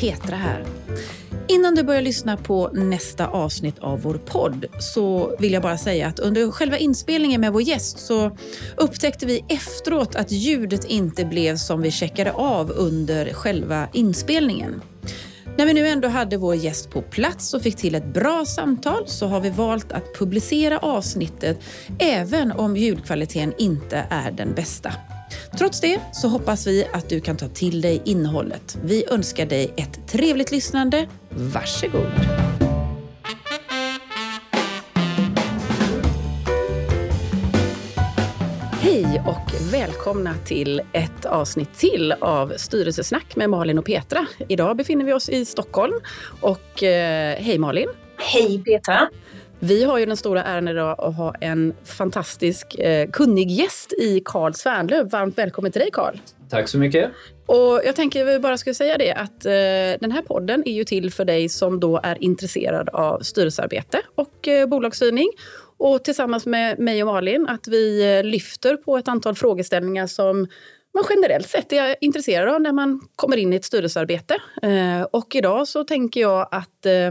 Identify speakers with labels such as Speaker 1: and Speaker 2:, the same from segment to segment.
Speaker 1: Petra här. Innan du börjar lyssna på nästa avsnitt av vår podd så vill jag bara säga att under själva inspelningen med vår gäst så upptäckte vi efteråt att ljudet inte blev som vi checkade av under själva inspelningen. När vi nu ändå hade vår gäst på plats och fick till ett bra samtal så har vi valt att publicera avsnittet även om ljudkvaliteten inte är den bästa. Trots det så hoppas vi att du kan ta till dig innehållet. Vi önskar dig ett trevligt lyssnande. Varsågod! Hej och välkomna till ett avsnitt till av Styrelsesnack med Malin och Petra. Idag befinner vi oss i Stockholm. Och eh, hej Malin!
Speaker 2: Hej Petra!
Speaker 1: Vi har ju den stora äran idag att ha en fantastisk eh, kunnig gäst i Karl Svärnlöv. Varmt välkommen till dig Karl.
Speaker 3: Tack så mycket.
Speaker 1: Och jag tänker vi bara skulle säga det att eh, den här podden är ju till för dig som då är intresserad av styrelsearbete och eh, bolagsstyrning. Och tillsammans med mig och Malin att vi eh, lyfter på ett antal frågeställningar som men generellt sett är jag intresserad av när man kommer in i ett styrelsearbete. Eh, och idag så tänker jag att eh,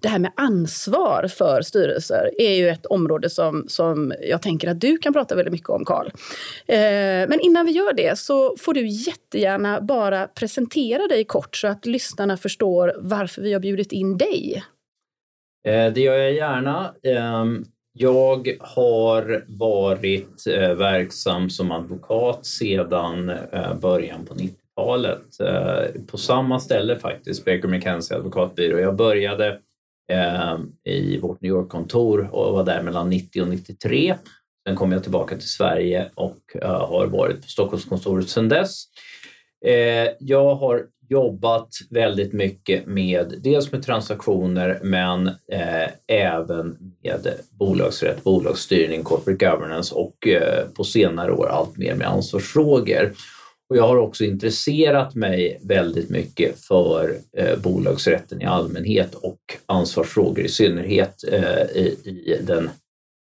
Speaker 1: det här med ansvar för styrelser är ju ett område som, som jag tänker att du kan prata väldigt mycket om, Karl. Eh, men innan vi gör det så får du jättegärna bara presentera dig kort så att lyssnarna förstår varför vi har bjudit in dig.
Speaker 3: Det gör jag gärna. Ehm, jag har varit eh, verksam som advokat sedan eh, början på 90-talet. Eh, på samma ställe faktiskt, Baker McKenzie advokatbyrå. Jag började i vårt New York-kontor och var där mellan 90 och 93. Sen kom jag tillbaka till Sverige och har varit på Stockholmskontoret sedan dess. Jag har jobbat väldigt mycket med dels med transaktioner men eh, även med bolagsrätt, bolagsstyrning, corporate governance och eh, på senare år allt mer med ansvarsfrågor. Och jag har också intresserat mig väldigt mycket för eh, bolagsrätten i allmänhet och ansvarsfrågor i synnerhet eh, i, i den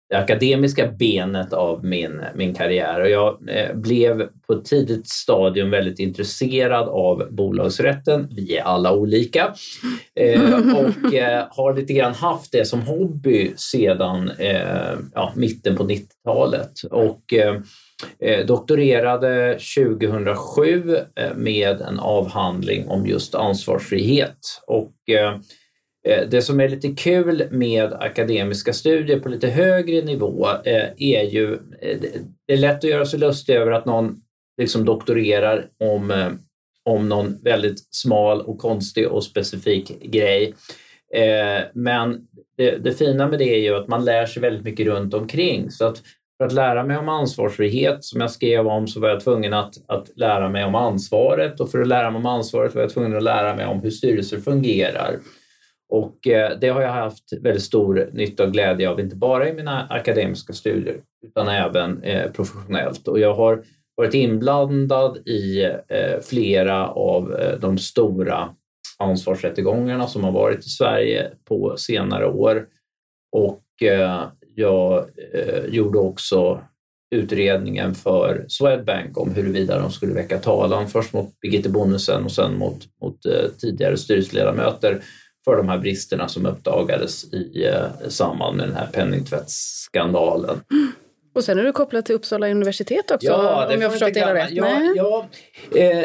Speaker 3: det akademiska benet av min, min karriär. Och jag eh, blev på ett tidigt stadium väldigt intresserad av bolagsrätten. Vi är alla olika. Eh, och eh, har lite grann haft det som hobby sedan eh, ja, mitten på 90-talet. Och eh, eh doktorerade 2007 eh, med en avhandling om just ansvarsfrihet. Och Eh, Eh, det som är lite kul med akademiska studier på lite högre nivå eh, är ju, eh, det är lätt att göra sig lustig över att någon liksom doktorerar om, om någon väldigt smal och konstig och specifik grej. Men det, det fina med det är ju att man lär sig väldigt mycket runt omkring. Så att för att lära mig om ansvarsfrihet, som jag skrev om, så var jag tvungen att, att lära mig om ansvaret och för att lära mig om ansvaret var jag tvungen att lära mig om hur styrelser fungerar. Och eh, det har jag haft väldigt stor nytta och glädje av, inte bara i mina akademiska studier utan även eh, professionellt. Och jag har varit inblandad i eh, flera av de stora ansvarsrättegångarna som har varit i Sverige på senare år. Och jag gjorde också utredningen för Swedbank om huruvida de skulle väcka talan först mot Birgitte Bonnesen och sen mot, mot tidigare styrelseledamöter för de här bristerna som uppdagades i eh, samband med den här penningtvättsskandalen.
Speaker 1: Och sen är du kopplad till Uppsala universitet också, ja, om jag förstått det hela rätt?
Speaker 3: Ja, ja eh,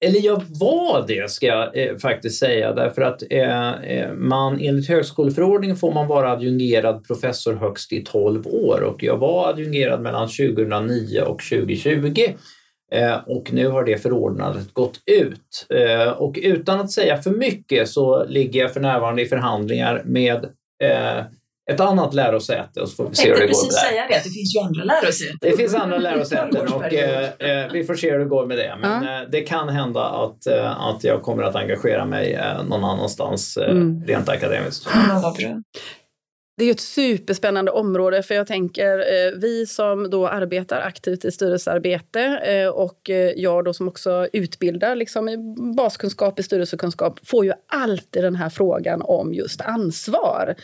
Speaker 3: eller jag var det ska jag eh, faktiskt säga. Därför att eh, eh man enligt högskoleförordningen får man vara adjungerad professor högst i 12 år. Och jag var adjungerad mellan 2009 och 2020 Eh, och nu har det förordnandet gått ut. Eh, och utan att säga för mycket så ligger jag för närvarande i förhandlingar med eh, ett annat lärosäte och så får vi se hur det går
Speaker 2: precis säga det, det finns ju andra lärosäten.
Speaker 3: Det finns andra lärosäten och eh, vi får se hur det går med det. Men ja. eh, det kan hända att, eh, att jag kommer att engagera mig någon annanstans mm. rent akademiskt.
Speaker 2: Ja,
Speaker 1: det är ett superspännande område för jag tänker eh, vi som då arbetar aktivt i styrelsearbete eh, och eh, jag då som också utbildar liksom, i baskunskap i styrelsekunskap får ju alltid den här frågan om just ansvar.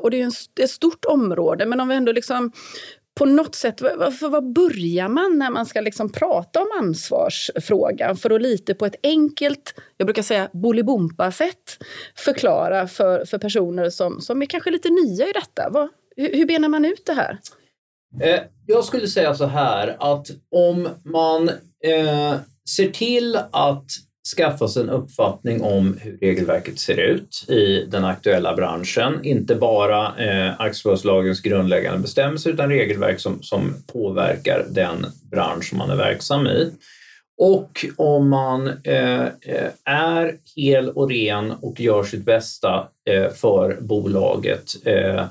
Speaker 1: Och det är ett stort område men om vi ändå liksom på något sätt, varför, var börjar man när man ska liksom prata om ansvarsfrågan? För att lite på ett enkelt, jag brukar säga bolibompa-sätt förklara för, för personer som, som är kanske lite nya i detta. Vad, hur, hur benar man ut det här?
Speaker 3: Eh, jag skulle säga så här att om man eh, ser till att skaffa sig en uppfattning om hur regelverket ser ut i den aktuella branschen. Inte bara eh, aktiebolagslagens grundläggande bestämmelser utan regelverk som, som påverkar den bransch som man är verksam i. Och om man eh, eh är hel och ren och gör sitt bästa eh, för bolaget eh,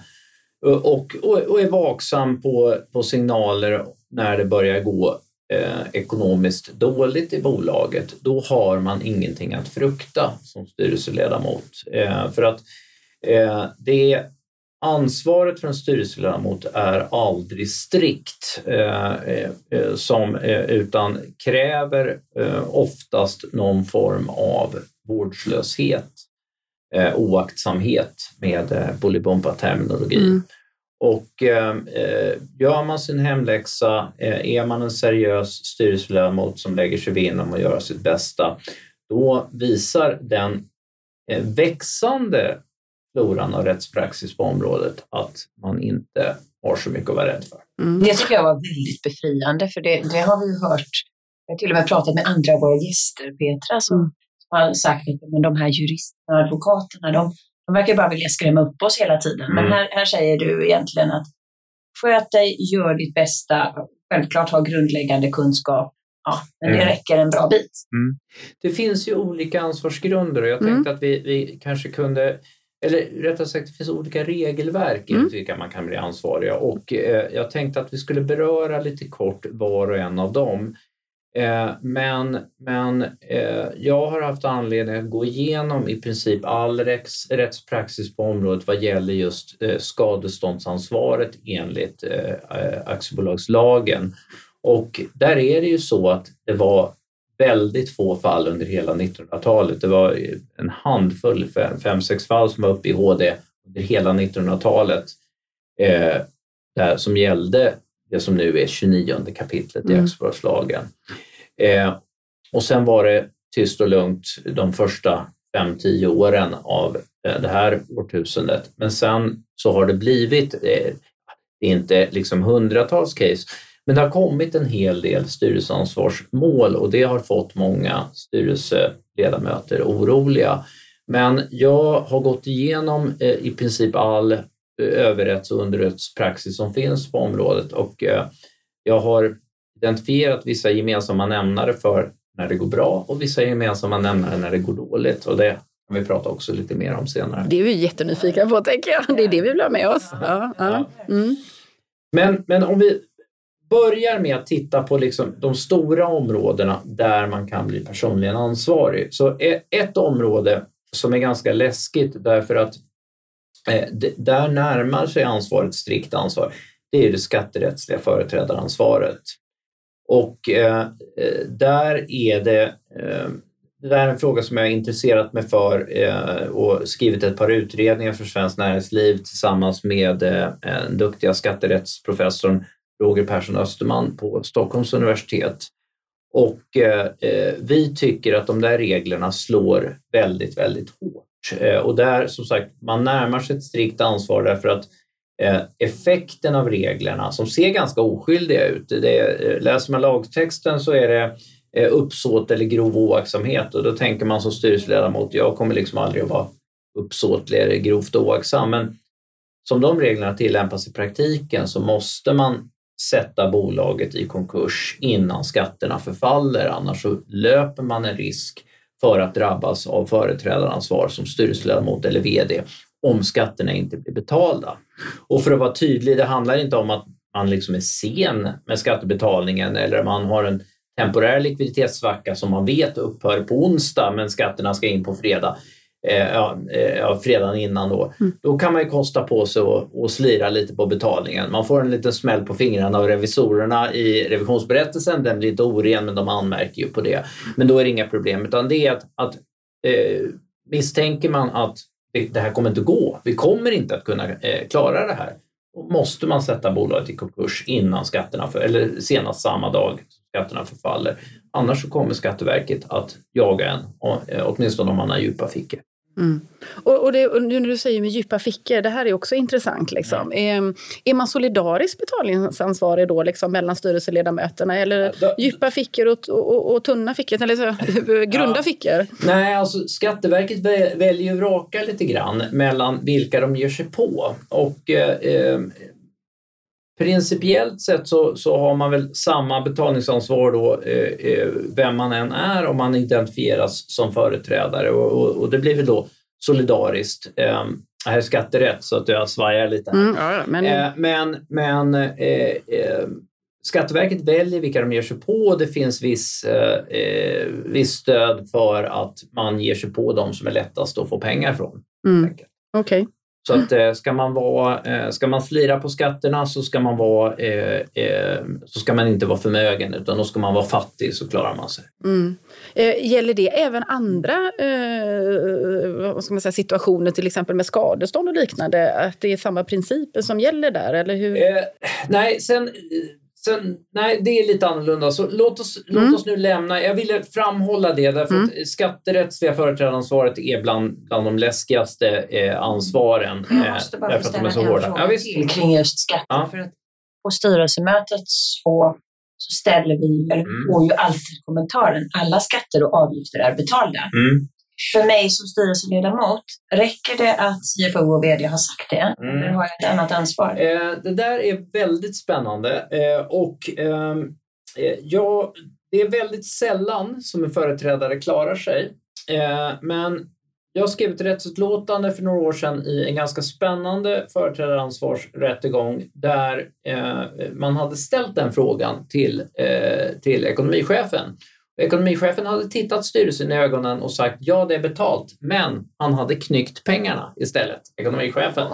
Speaker 3: och, och, och, är vaksam på, på signaler när det börjar gå eh, ekonomiskt dåligt i bolaget, då har man ingenting att frukta som styrelseledamot. Eh, för att eh, det ansvaret för en styrelseledamot är aldrig strikt eh, eh, eh, som, utan kräver oftast någon form av vårdslöshet, oaktsamhet med Bolibompa-terminologi. Mm. Och eh, gör man sin hemläxa, eh, är man en seriös styrelseledamot som lägger sig vinn om att göra sitt bästa, då visar den eh, växande floran av rättspraxis på området att man inte har så mycket att vara rädd för.
Speaker 2: Mm. Det tycker jag var väldigt befriande, för det, det har vi hört. Jag har till och med pratat med andra av våra gäster, Petra, som mm. har sagt att men de här juristerna och advokaterna, de, de verkar bara vilja skrämma upp oss hela tiden. Mm. Men här, här säger du egentligen att sköt dig, gör ditt bästa, självklart ha grundläggande kunskap. Ja, men det mm. räcker en bra bit.
Speaker 3: Mm. Det finns ju olika ansvarsgrunder och jag mm. tänkte att vi, vi kanske kunde eller rättare sagt, det finns olika regelverk mm. vilka man kan bli ansvariga och eh, jag tänkte att vi skulle beröra lite kort var och en av dem. Eh, men men eh, jag har haft anledning att gå igenom i princip all rätts, rättspraxis på området vad gäller just eh, skadeståndsansvaret enligt eh, eh, aktiebolagslagen. Och där är det ju så att det var väldigt få fall under hela 1900-talet. Det var en handfull, fem, fem sex fall som var uppe i HD under hela 1900-talet eh, som gällde det som nu är 29 kapitlet i mm. aktiebolagslagen. Eh, och sen var det tyst och lugnt de första fem tio åren av eh, det här årtusendet. Men sen så har det blivit, eh, inte liksom hundratals case, men det har kommit en hel del styrelseansvarsmål och det har fått många styrelseledamöter oroliga. Men jag har gått igenom eh, i princip all överrätts och underrättspraxis som finns på området och jag har identifierat vissa gemensamma nämnare för när det går bra och vissa gemensamma nämnare när det går dåligt. Och det kan vi prata också lite mer om senare.
Speaker 1: Det är vi jättenyfikna på, tänker jag. Det är det vi vill ha med oss. Ja, ja. Mm.
Speaker 3: Men, men om vi börjar med att titta på liksom de stora områdena där man kan bli personligen ansvarig. Så ett område som är ganska läskigt därför att eh, Eh, där närmar sig ansvaret strikt ansvar, det är det skatterättsliga företrädaransvaret. Och eh, eh, där är det, eh, det där är en fråga som jag har intresserat mig för eh, och skrivit ett par utredningar för Svenskt Näringsliv tillsammans med eh, den duktiga skatterättsprofessorn Roger Persson Österman på Stockholms universitet. Och vi tycker att de där reglerna slår väldigt, väldigt hårt. Eh, och där som sagt, man närmar sig ett strikt ansvar därför att eh, effekten av reglerna som ser ganska oskyldiga ut. Det, eh, läser man lagtexten så är det uppsåt eller grov oaktsamhet och då tänker man som styrelseledamot, jag kommer liksom aldrig att vara uppsåtlig eller grovt oaktsam. Men som de reglerna tillämpas i praktiken så måste man sätta bolaget i konkurs innan skatterna förfaller, annars så löper man en risk för att drabbas av företrädaransvar som styrelseledamot eller VD om skatterna inte blir betalda. Och för att vara tydlig, det handlar inte om att man liksom är sen med skattebetalningen eller man har en temporär likviditetssvacka som man vet upphör på onsdag men skatterna ska in på fredag. Eh, ja, eh, fredagen innan då. Mm. Då kan man ju kosta på sig och, slira lite på betalningen. Man får en liten smäll på fingrarna av revisorerna i revisionsberättelsen. Den blir inte oren men de anmärker ju på det. Men då är det inga problem utan det är att, att eh, misstänker man att det här kommer inte gå. Vi kommer inte att kunna eh, klara det här. måste man sätta bolaget i konkurs innan skatterna, för, eller senast samma dag skatterna förfaller. Annars så kommer Skatteverket att jaga en, åtminstone om man har djupa fickor.
Speaker 1: Mm. Och, och, det, och när du säger med djupa fickor, det här är också intressant. Liksom. Mm. Är, är man solidariskt betalningsansvarig då liksom, mellan styrelseledamöterna? Eller ja, då, djupa fickor och, och, och, tunna fickor? Eller så, grunda ja. fickor?
Speaker 3: Nej, alltså Skatteverket väljer ju raka lite grann mellan vilka de ger sig på. Och eh, eh, Principiellt sett så, så har man väl samma betalningsansvar då, eh, eh, vem man än är om man identifieras som företrädare och, och, och det blir väl då solidariskt. Eh, här är skatterätt så att jag svajar lite. Mm, ja, men eh, men, men eh, eh, Skatteverket väljer vilka de ger sig på och det finns viss, eh, viss stöd för att man ger sig på de som är lättast att få pengar från.
Speaker 1: Mm. Okej. Okay.
Speaker 3: Så att eh, ska man, vara, eh, ska man slira på skatterna så ska man, vara, eh, så ska man inte vara förmögen utan då ska man vara fattig så klarar man sig.
Speaker 1: Mm. Gäller det även andra vad ska man säga, situationer, till exempel med skadestånd och liknande? Att det är samma principer som gäller där? Eller hur?
Speaker 3: nej, sen Sen, nej, det är lite annorlunda. Så låt oss, mm. låt oss nu lämna... Jag ville framhålla det därför mm. att skatterättsliga företrädaransvaret är bland, bland de läskigaste eh, ansvaren.
Speaker 2: Jag måste bara eh, ställa en fråga ja, till kring just skatter. Ja. För att på styrelsemötet så, så ställer vi, eller mm. får ju alltid kommentaren, alla skatter och avgifter är betalda.
Speaker 3: Mm.
Speaker 2: För mig som styrelseledamot, räcker det att CFO och VD har sagt det? Mm. Eller har jag ett annat ansvar?
Speaker 3: Eh, det där är väldigt spännande. Eh, och ehm, eh, ja, det är väldigt sällan som en företrädare klarar sig. Eh, men jag skrev ett rättsutlåtande för några år sedan i en ganska spännande företrädaransvarsrättegång där eh, man hade ställt den frågan till, eh, till ekonomichefen. Ekonomichefen hade tittat styrelsen i ögonen och sagt ja, det är betalt, men han hade knyckt pengarna istället, ekonomichefen.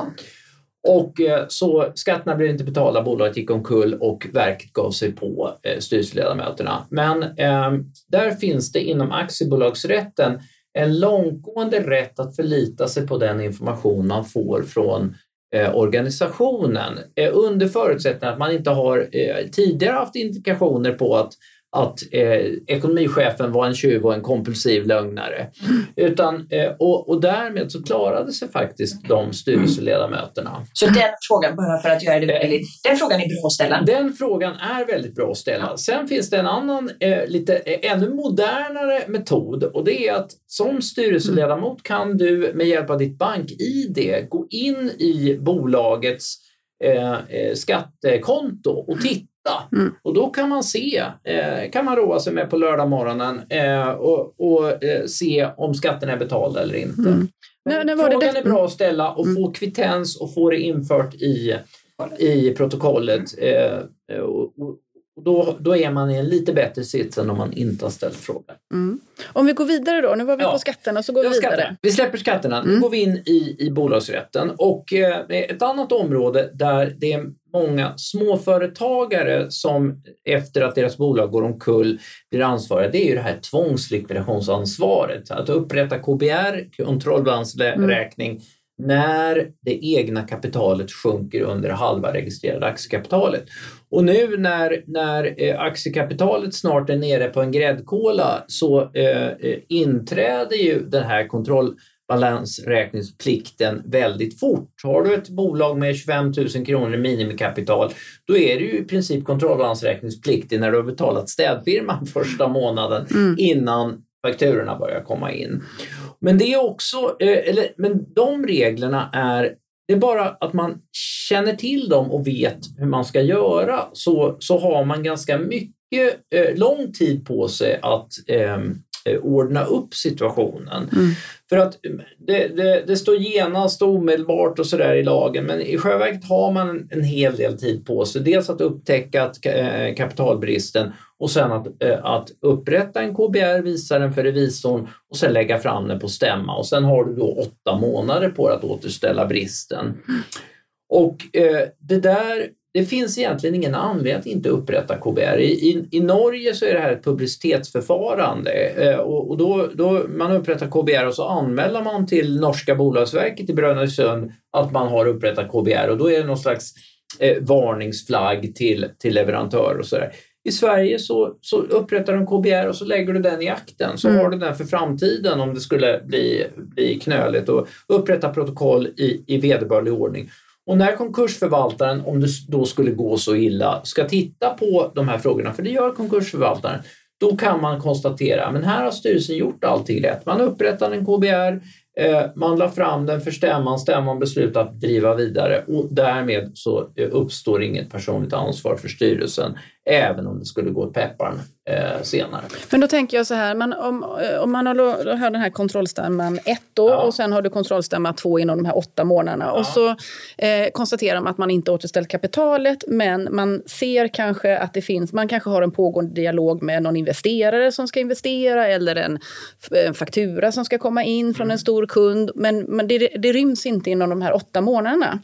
Speaker 3: Och eh, så skatterna blev inte betalda, bolaget gick omkull och verket gav sig på eh, styrelseledamöterna. Men eh, där finns det inom aktiebolagsrätten en långtgående rätt att förlita sig på den information man får från eh, organisationen eh, under förutsättning att man inte har eh, tidigare haft indikationer på att att eh, ekonomichefen var en tjuv och en kompulsiv lögnare. Utan, eh, och, och därmed så klarade sig faktiskt de styrelseledamöterna.
Speaker 2: Så den frågan, bara för att göra det väldigt, den frågan är bra att ställa?
Speaker 3: Den frågan är väldigt bra att ställa. Sen finns det en annan, eh, lite eh, ännu modernare metod och det är att som styrelseledamot kan du med hjälp av ditt bank-id gå in i bolagets eh, eh, skattekonto och titta Mm. Och då kan man se, eh, kan man roa sig med på lördag morgonen eh, och, och eh, se om skatten är betald eller inte. Mm. Men nej, frågan det... är bra att ställa och mm. få kvittens och få det infört i, i protokollet. Och, och, då, då är man i en lite bättre sits än om man inte har ställt frågan.
Speaker 1: Mm. Om vi går vidare då, nu var vi ja. på skatterna så går vi vidare.
Speaker 3: Vi släpper skatterna, mm. nu går vi in i, i bolagsrätten och eh, ett annat område där det många småföretagare som efter att deras bolag går omkull blir ansvariga, det är ju det här tvångslikvidationsansvaret. Att upprätta KBR, kontrollbalansräkning, mm. när det egna kapitalet sjunker under halva registrerade aktiekapitalet. Och nu när, när eh, aktiekapitalet snart är nere på en gräddkola så eh, eh inträder ju den här kontroll balansräkningsplikten väldigt fort. Har du ett bolag med 25 000 kronor i minimikapital, då är det ju i princip kontrollbalansräkningspliktig när du har betalat städfirman första månaden mm. innan fakturorna börjar komma in. Men det är också, eh, eller, men de reglerna är det är bara att man känner till dem och vet hur man ska göra så, så har man ganska mycket eh, lång tid på sig att eh, Eh, ordna upp situationen. Mm. För att det, det, det, står genast och omedelbart och sådär i lagen men i själva verket har man en, en hel del tid på sig. Dels att upptäcka att, eh, kapitalbristen och sen att, eh, att upprätta en KBR, visa den för revisorn och sen lägga fram den på stämma och sen har du då åtta månader på att återställa bristen. Och eh, det där det finns egentligen ingen anledning att inte upprätta KBR. I, i, i Norge så är det här ett publicitetsförfarande eh, och, och då, då man upprättar KBR och så anmäler man till norska bolagsverket i Brönnösund att man har upprättat KBR och då är det någon slags eh, varningsflagg till, till leverantör och sådär. I Sverige så, så upprättar du en KBR och så lägger du den i akten. Så mm. har du den för framtiden om det skulle bli, bli knöligt och upprätta protokoll i, i vederbörlig ordning. Och när konkursförvaltaren, om det då skulle gå så illa, ska titta på de här frågorna, för det gör konkursförvaltaren, då kan man konstatera men här har styrelsen gjort allting rätt. Man upprättade en KBR, eh, man la fram den för stämman, stämman beslutade att driva vidare och därmed så eh, uppstår inget personligt ansvar för styrelsen även om det skulle gå åt pepparn eh, senare.
Speaker 1: Men då tänker jag så här, man, om, eh, om man har, har den här kontrollstämman ett då ja. och sen har du kontrollstämma två inom de här åtta månaderna ja. och så eh, konstaterar man att man inte återställt kapitalet men man ser kanske att det finns, man kanske har en pågående dialog med någon investerare som ska investera eller en, en faktura som ska komma in från mm. en stor kund men, men det, det, ryms inte inom de här åtta månaderna.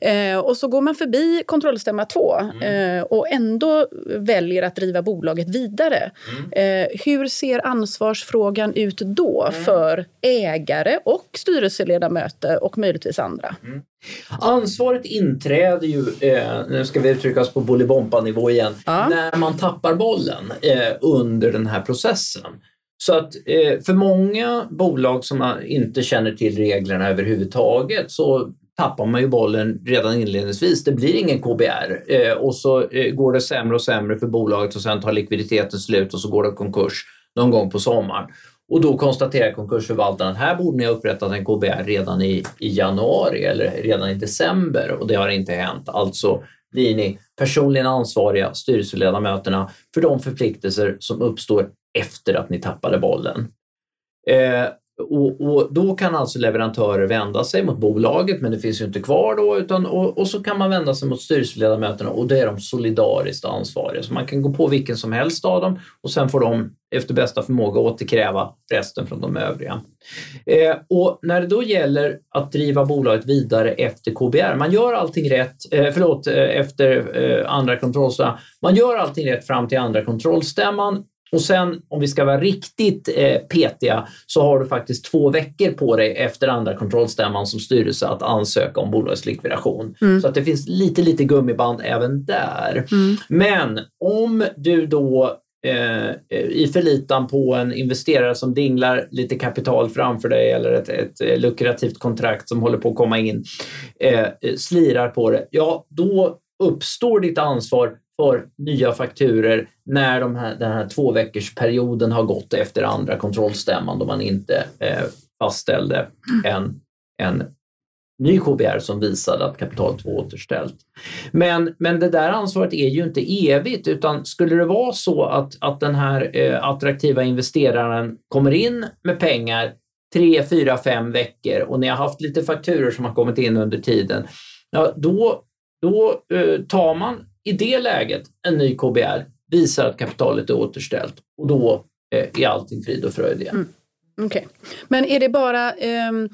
Speaker 1: Eh, och så går man förbi kontrollstämma två mm. eh, och ändå väljer att driva bolaget vidare. Mm. Eh, hur ser ansvarsfrågan ut då mm. för ägare och styrelseledamöter och möjligtvis andra? Mm.
Speaker 3: Ansvaret inträder ju, eh, nu ska vi uttrycka oss på Bolibompa-nivå igen, ja. när man tappar bollen eh, under den här processen. Så att eh, för många bolag som inte känner till reglerna överhuvudtaget så tappar man ju bollen redan inledningsvis. Det blir ingen KBR eh, och så eh, går det sämre och sämre för bolaget och sen tar likviditeten slut och så går det konkurs någon gång på sommaren. Och då konstaterar konkursförvaltaren att här borde ni ha upprättat en KBR redan i, i januari eller redan i december och det har inte hänt. Alltså blir ni personligen ansvariga, styrelseledamöterna, för de förpliktelser som uppstår efter att ni tappade bollen. Eh, och, och, då kan alltså leverantörer vända sig mot bolaget, men det finns ju inte kvar då, utan, och, och så kan man vända sig mot styrelseledamöterna och det är de solidariskt ansvariga. Så man kan gå på vilken som helst av dem och sen får de efter bästa förmåga återkräva resten från de övriga. Eh, och när det då gäller att driva bolaget vidare efter KBR, man gör allting rätt, eh, förlåt, eh, efter eh, andra kontrollstämman, man gör allting rätt fram till andra kontrollstämman och sen om vi ska vara riktigt eh, petiga så har du faktiskt två veckor på dig efter andra kontrollstämman som styrelse att ansöka om bolagslikvidation. Mm. Så att det finns lite, lite gummiband även där. Mm. Men om du då eh, i förlitan på en investerare som dinglar lite kapital framför dig eller ett, ett lukrativt kontrakt som håller på att komma in, eh, slirar på det, ja då uppstår ditt ansvar för nya fakturer när de här, den här två veckors perioden har gått efter andra kontrollstämman då man inte eh, fastställde en, en ny KBR som visade att kapitalet var återställt. Men, men det där ansvaret är ju inte evigt utan skulle det vara så att, att den här eh, attraktiva investeraren kommer in med pengar tre, fyra, fem veckor och ni har haft lite fakturer som har kommit in under tiden, ja, då, då eh, tar man i det läget en ny KBR visar att kapitalet är återställt och då eh, är allting frid och fröjd igen. Mm.
Speaker 1: Okay. Men är det bara ehm,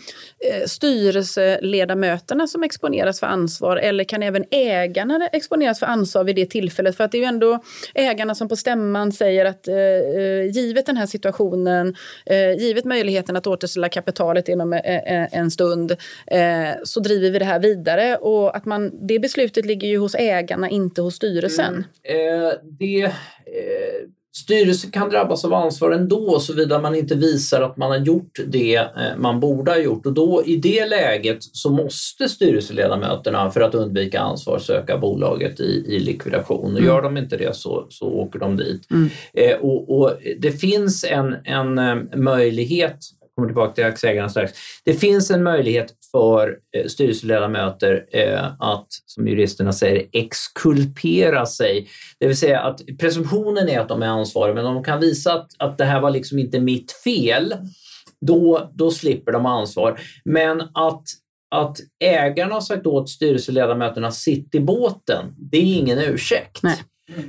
Speaker 1: eh, styrelseledamöterna som exponeras för ansvar eller kan även ägarna exponeras för ansvar vid det tillfället? För att det är ju ändå ägarna som på stämman säger att eh, eh givet den här situationen, eh, givet möjligheten att återställa kapitalet inom eh, eh en stund, eh, så driver vi det här vidare. Och att man, det beslutet ligger ju hos ägarna, inte hos styrelsen.
Speaker 3: Mm. det Styrelsen kan drabbas av ansvar ändå såvida man inte visar att man har gjort det eh, man borde ha gjort och då i det läget så måste styrelseledamöterna för att undvika ansvar söka bolaget i, i likvidation. Och mm. Gör de inte det så, så åker de dit. Mm. Eh, och, och, det finns en, en eh, möjlighet kommer tillbaka till aktieägarna strax. Det finns en möjlighet för eh, styrelseledamöter eh, att, som juristerna säger, exkulpera sig. Det vill säga att presumtionen är att de är ansvariga, men om de kan visa att, att det här var liksom inte mitt fel, då, då slipper de ansvar. Men att att ägarna har sagt åt styrelseledamöterna sitt i båten, det är ingen ursäkt. Nej.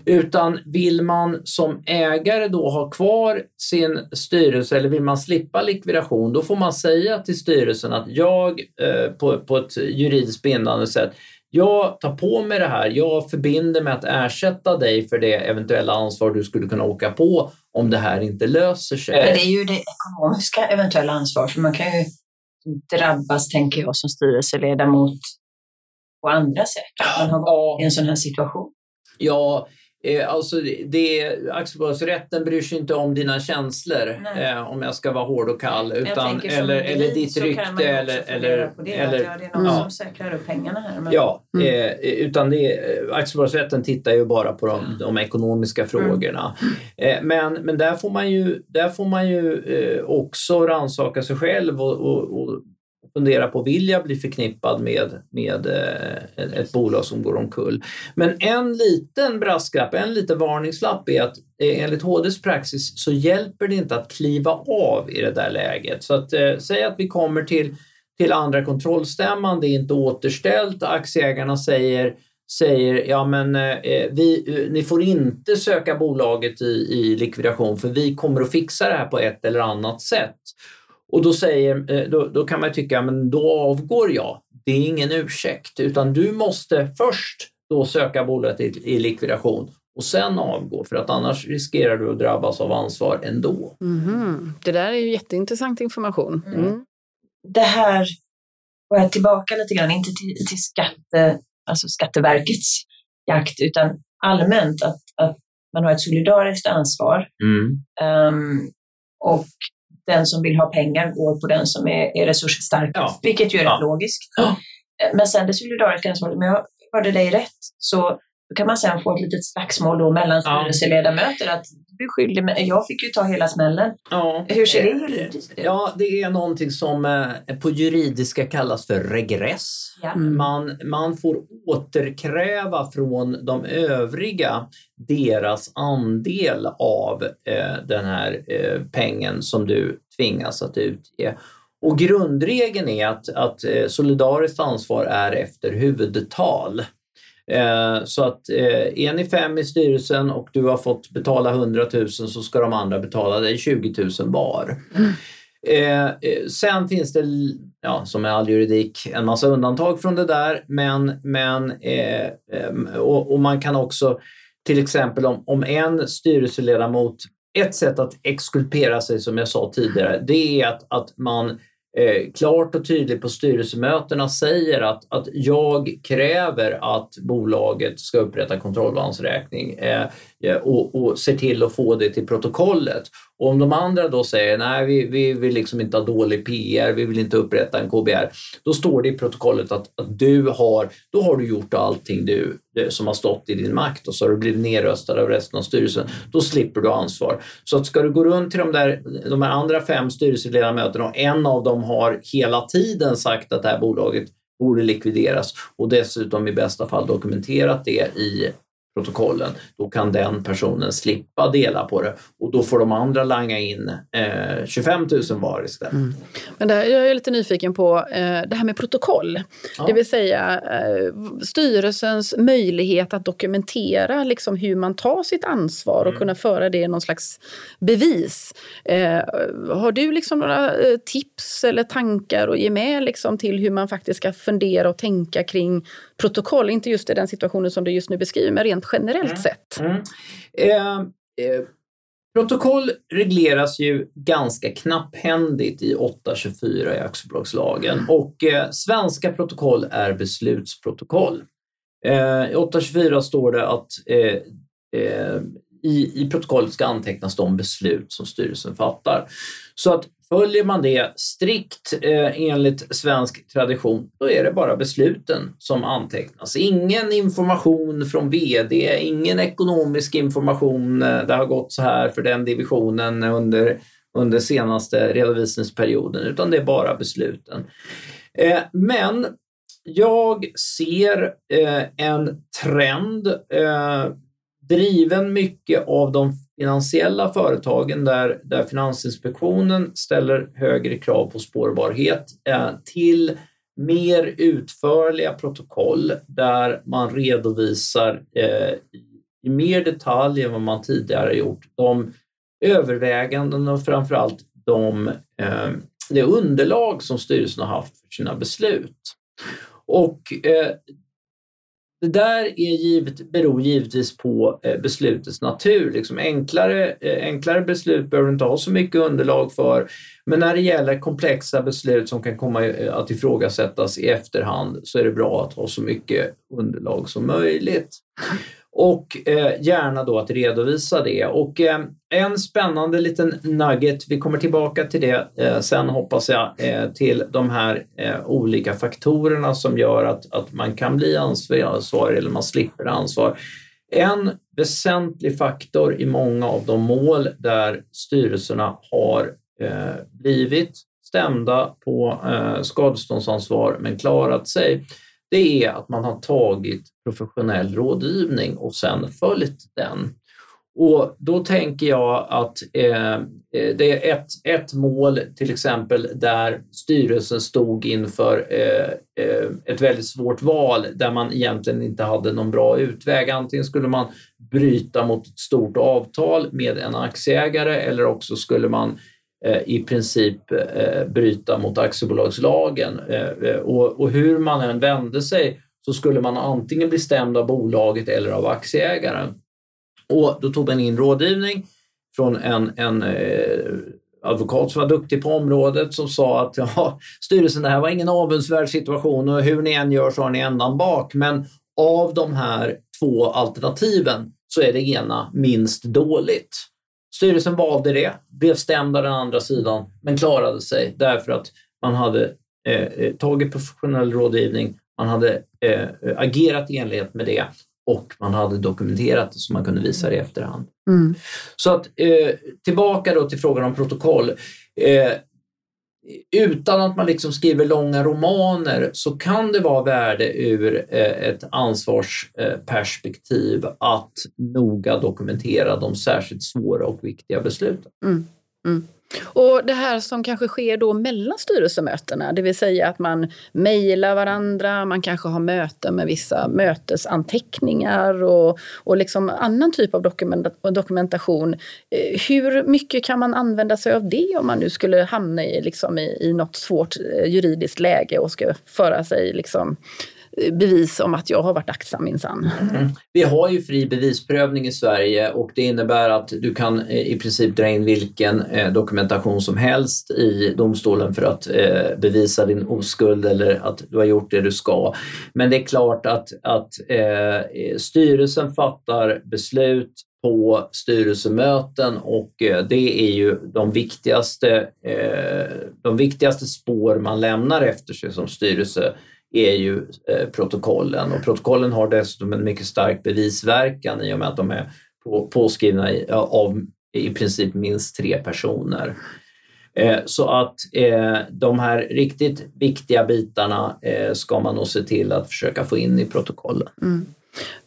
Speaker 3: Utan vill man som ägare då ha kvar sin styrelse eller vill man slippa likvidation, då får man säga till styrelsen att jag eh, på, på ett juridiskt bindande sätt jag tar på mig det här, jag förbinder mig att ersätta dig för det eventuella ansvar du skulle kunna åka på om det här inte löser sig.
Speaker 2: Men det är ju det ekonomiska eventuella ansvar, för man kan ju drabbas, tänker jag, som styrelseledamot på andra sätt. Att man har varit i en sån här situation.
Speaker 3: Ja, Eh, alltså det, aktiebolagsrätten bryr sig inte om dina känslor eh, om jag ska vara hård och kall. Utan, eller, eller ditt rykte. Eller, eller,
Speaker 2: på det, eller, att det är någon ja. som säkrar upp pengarna här. Men...
Speaker 3: Ja, mm. eh, utan det, aktiebolagsrätten tittar ju bara på de, de ekonomiska frågorna. Mm. Eh, men men där, får man ju, där får man ju eh, också rannsaka sig själv och, och, och fundera på, vill jag bli förknippad med, med eh, ett bolag som går omkull? Men en liten brasklapp, en liten varningslapp är att eh, enligt HDs praxis så hjälper det inte att kliva av i det där läget. Så att eh, säg att vi kommer till, till andra kontrollstämman, det är inte återställt, aktieägarna säger säger ja men eh, eh vi, eh, ni får inte söka bolaget i, i likvidation för vi kommer att fixa det här på ett eller annat sätt. Och då, säger, eh, då, då kan man tycka, men då avgår jag. Det är ingen ursäkt, utan du måste först då söka bolaget i, i likvidation och sen avgå för att annars riskerar du att drabbas av ansvar ändå.
Speaker 1: Mm. Det där är ju jätteintressant information. Mm. Mm.
Speaker 2: Det här, och jag tillbaka lite grann, inte till, till skatte, alltså Skatteverkets jakt utan allmänt att, att man har ett solidariskt ansvar. Um, och den som vill ha pengar går på den som är, är resursstarkast, ja. vilket ju är ja. logiskt. Ja. Men sen det solidariska ansvaret, om jag hörde dig rätt, så kan man sen få ett litet slagsmål då mellan styrelseledamöter att du skyldig mig, jag fick ju ta hela smällen. Ja. Hur ser det juridiskt ut?
Speaker 3: Ja, det är någonting som eh, på juridiska kallas för regress. Ja. Mm. Man, man får återkräva från de övriga deras andel av eh, den här eh, pengen som du tvingas att utge. Och grundregeln är att, att eh, solidariskt ansvar är efter huvudtal. Eh, så att eh, är ni fem i styrelsen och du har fått betala 100 000 så ska de andra betala dig 20 000 var. Mm. sen finns det, ja, som med all juridik, en massa undantag från det där. Men, men, eh, och, och man kan också, till exempel om, om en styrelseledamot ett sätt att exkulpera sig som jag sa tidigare, det är att, att man eh, klart och tydligt på styrelsemötena säger att, att jag kräver att bolaget ska upprätta kontrollbalansräkning eh, eh, och, och ser till att få det till protokollet. Och om de andra då säger nej, vi, vi vill liksom inte ha dålig PR, vi vill inte upprätta en KBR, då står det i protokollet att, att du har, då har du gjort allting du, som har stått i din makt och så har du blivit nedröstad av resten av styrelsen. Då slipper du ansvar. Så att ska du gå runt till de, där, de här andra fem styrelseledamöterna och en av dem har hela tiden sagt att det här bolaget borde likvideras och dessutom i bästa fall dokumenterat det i protokollen, då kan den personen slippa dela på det och då får de andra langa in eh, 25 000 var istället. Mm.
Speaker 1: Men där, jag är lite nyfiken på eh, det här med protokoll, ja. det vill säga eh, styrelsens möjlighet att dokumentera liksom, hur man tar sitt ansvar och mm. kunna föra det i någon slags bevis. Eh, har du liksom några eh, tips eller tankar att ge med liksom, till hur man faktiskt ska fundera och tänka kring protokoll? Inte just i den situationen som du just nu beskriver, men rent generellt mm. sett. Mm.
Speaker 3: Eh, eh, protokoll regleras ju ganska knapphändigt i 824 i aktiebolagslagen mm. och eh, svenska protokoll är beslutsprotokoll. Eh, I 824 står det att eh, eh, i, i protokollet ska antecknas de beslut som styrelsen fattar. Så att Följer man det strikt eh, enligt svensk tradition, då är det bara besluten som antecknas. Ingen information från VD, ingen ekonomisk information. Eh, det har gått så här för den divisionen under, under senaste redovisningsperioden, utan det är bara besluten. Eh, men jag ser eh, en trend eh, driven mycket av de finansiella företagen där, där Finansinspektionen ställer högre krav på spårbarhet eh, till mer utförliga protokoll där man redovisar eh, i mer detalj än vad man tidigare gjort de överväganden och framförallt de, eh, det underlag som styrelsen har haft för sina beslut. Och eh, det där är givet, beror givetvis på eh, beslutets natur. Liksom enklare, eh, enklare beslut behöver du inte ha så mycket underlag för. Men när det gäller komplexa beslut som kan komma eh, att ifrågasättas i efterhand så är det bra att ha så mycket underlag som möjligt. Och eh, gärna då att redovisa det. Och eh, en spännande liten nugget, vi kommer tillbaka till det eh, sen hoppas jag, eh, till de här eh, olika faktorerna som gör att, att man kan bli ansvarig eller man slipper ansvar. En väsentlig faktor i många av de mål där styrelserna har eh, blivit stämda på eh, skadeståndsansvar men klarat sig, det är att man har tagit professionell rådgivning och sen följt den. Och då tänker jag att eh, eh, det är ett, ett mål till exempel där styrelsen stod inför eh, eh, ett väldigt svårt val där man egentligen inte hade någon bra utväg. Antingen skulle man bryta mot ett stort avtal med en aktieägare eller också skulle man eh, Eh, i princip eh, bryta mot aktiebolagslagen. Eh, och, hur man än vände sig så skulle man antingen bli stämd av bolaget eller av aktieägaren. Och då tog man in rådgivning från en, en advokat som var duktig på området som sa att ja, styrelsen, det här var ingen avundsvärd situation och hur ni än gör så har ni ändan bak. Men av de här två alternativen så är det ena minst dåligt. Styrelsen valde det, blev stämd av den andra sidan men klarade sig därför att man hade eh, eh tagit professionell rådgivning, man hade eh, agerat i enlighet med det och man hade dokumenterat det så man kunde visa det i efterhand. Mm. Så att eh, tillbaka då till frågan om protokoll. Utan att man liksom skriver långa romaner så kan det vara värde ur eh, ett ansvarsperspektiv eh, att noga dokumentera de särskilt svåra och viktiga besluten. Mm.
Speaker 1: Mm. Och det här som kanske sker då mellan styrelsemötena, det vill säga att man mejlar varandra, man kanske har möten med vissa mötesanteckningar och, och liksom annan typ av dokumentation. Eh, hur mycket kan man använda sig av det om man nu skulle hamna i, liksom i, i något svårt eh, juridiskt läge och ska föra sig liksom bevis om att jag har varit aktsam minsann.
Speaker 3: Mm. Vi har ju fri bevisprövning i Sverige och det innebär att du kan eh, i princip dra in vilken eh, dokumentation som helst i domstolen för att eh, bevisa din oskuld eller att du har gjort det du ska. Men det är klart att, att styrelsen fattar beslut på styrelsemöten och det är ju de viktigaste, de viktigaste spår man lämnar efter sig som styrelse är ju eh, protokollen och protokollen har dessutom en mycket stark bevisverkan i och med att de är på, påskrivna i, av i princip minst tre personer. Eh, så att eh, de här riktigt viktiga bitarna eh, ska man nog se till att försöka få in i protokollen. Mm.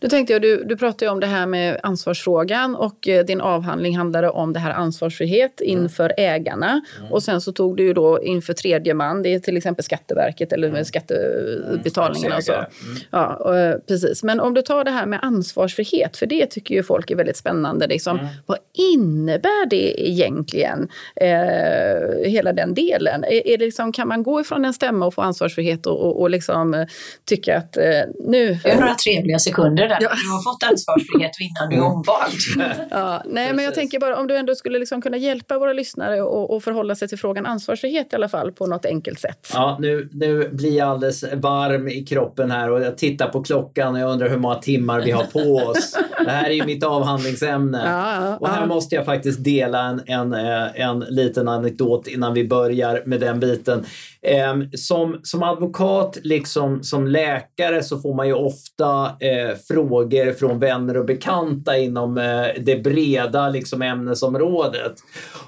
Speaker 1: Nu tänkte jag, du, du pratade om det här med ansvarsfrågan och eh, din avhandling handlade om det här ansvarsfrihet mm. inför ägarna. Mm. Och sen så tog du ju då inför tredje man, det är till exempel Skatteverket eller mm. skattebetalningarna och så. Mm. Ja, och, eh, precis. Men om du tar det här med ansvarsfrihet, för det tycker ju folk är väldigt spännande. Liksom, mm. Vad innebär det egentligen, eh, hela den delen? Är, är liksom, kan man gå ifrån en stämma och få ansvarsfrihet och, och, och liksom, eh, tycka att eh, nu...
Speaker 2: Det är några trevliga sekunder sekunder där. Ja. Du har fått ansvarsfrihet innan du är omvald.
Speaker 1: Ja, nej, men jag tänker bara om du ändå skulle liksom kunna hjälpa våra lyssnare och, förhålla sig till frågan ansvarsfrihet i alla fall på något enkelt sätt.
Speaker 3: Ja, nu, nu blir jag alldeles varm i kroppen här och jag tittar på klockan och jag undrar hur många timmar vi har på oss. Det här är ju mitt avhandlingsämne. Ja, ja, och här måste jag faktiskt dela en, en, eh, en liten anekdot innan vi börjar med den biten. Ehm, som, som advokat, liksom som läkare, så får man ju ofta eh, frågor från vänner och bekanta inom eh, det breda liksom, ämnesområdet.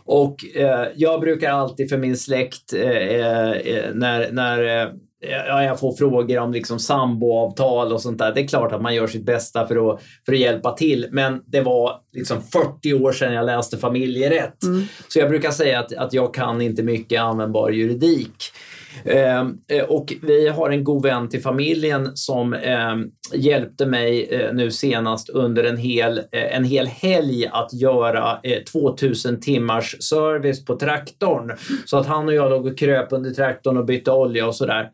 Speaker 3: Och eh, jag brukar alltid för min släkt, eh, eh, när, när eh, jag får frågor om liksom samboavtal och sånt där. Det är klart att man gör sitt bästa för att, för att hjälpa till. Men det var liksom 40 år sedan jag läste familjerätt. Mm. Så jag brukar säga att, att jag kan inte mycket användbar juridik. Ehm, eh, och vi har en god vän till familjen som ehm, hjälpte mig eh, nu senast under en hel, eh, en hel helg att göra 2000 timmars service på traktorn. Så att han och jag låg och kröp under traktorn och bytte olja och sådär.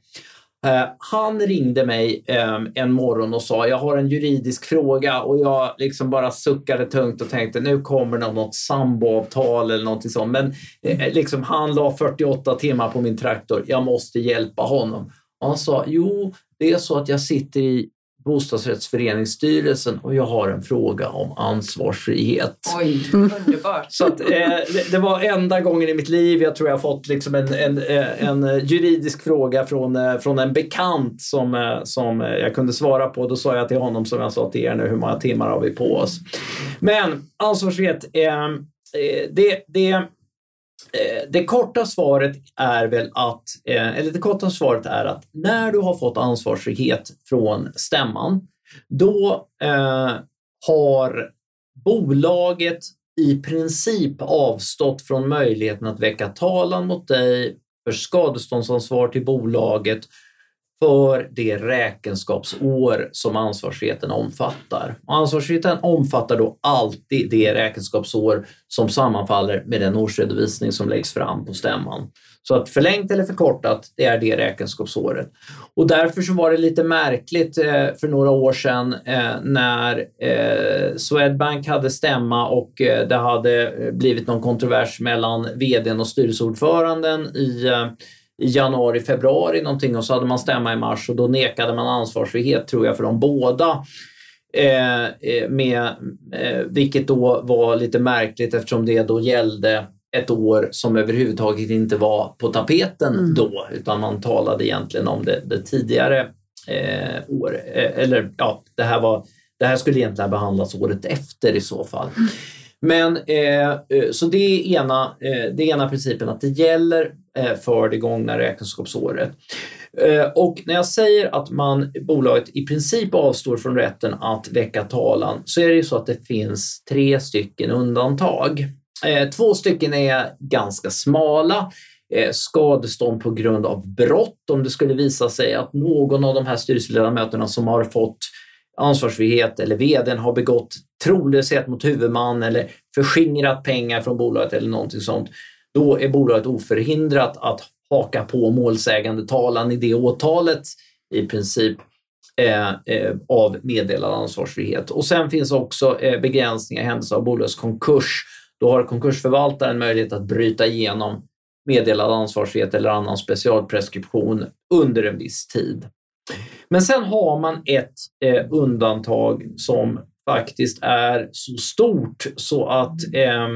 Speaker 3: Eh, han ringde mig ehm, en morgon och sa jag har en juridisk fråga och jag liksom bara suckade tungt och tänkte nu kommer det något samboavtal eller någonting sånt. Men eh, eh, liksom, han la 48 timmar på min traktor. Jag måste hjälpa honom. Och han sa jo, det är så att jag sitter i bostadsrättsföreningsstyrelsen och jag har en fråga om ansvarsfrihet.
Speaker 2: Oj, underbart.
Speaker 3: Så att, eh, det, det, var enda gången i mitt liv jag tror jag fått liksom en, en, eh, en juridisk fråga från, eh, från en bekant som, eh, som jag kunde svara på. Då sa jag till honom som jag sa till er nu, hur många timmar har vi på oss? Men ansvarsfrihet, eh, det, det Eh, Eh, det korta svaret är väl att, eh, eller det korta svaret är att när du har fått ansvarsfrihet från stämman, då eh, har bolaget i princip avstått från möjligheten att väcka talan mot dig för skadeståndsansvar till bolaget för det räkenskapsår som ansvarsfriheten omfattar. Och ansvarsfriheten omfattar då alltid det räkenskapsår som sammanfaller med den årsredovisning som läggs fram på stämman. Så att förlängt eller förkortat, det är det räkenskapsåret. Och därför så var det lite märkligt eh, för några år sedan eh, när eh, Swedbank hade stämma och det hade blivit någon kontrovers mellan vdn och styrelseordföranden i i januari, februari någonting och så hade man stämma i mars och då nekade man ansvarsfrihet tror jag för de båda. Eh, eh, med, eh, vilket då var lite märkligt eftersom det då gällde ett år som överhuvudtaget inte var på tapeten mm. då utan man talade egentligen om det, det tidigare eh, år. Eh, eller ja, det här, var, det här skulle egentligen behandlas året efter i så fall. Mm. Men eh, eh, så det är ena, eh, det är ena principen att det gäller Eh, för det gångna räkenskapsåret. Eh, och när jag säger att man, bolaget i princip avstår från rätten att väcka talan så är det ju så att det finns tre stycken undantag. Eh, två stycken är ganska smala skadestånd på grund av brott om det skulle visa sig att någon av de här styrelseledamöterna som har fått ansvarsfrihet eller vdn har begått trolöshet mot huvudman eller förskingrat pengar från bolaget eller någonting sånt, då är bolaget oförhindrat att haka på målsägandetalan i det åtalet i princip eh, eh, av meddelad ansvarsfrihet. Och sen finns också eh, begränsningar i händelse av bolagets konkurs. Då har konkursförvaltaren möjlighet att bryta igenom meddelad ansvarsfrihet eller annan specialpreskription under en viss tid. Men sen har man ett eh, undantag som faktiskt är så stort så att eh,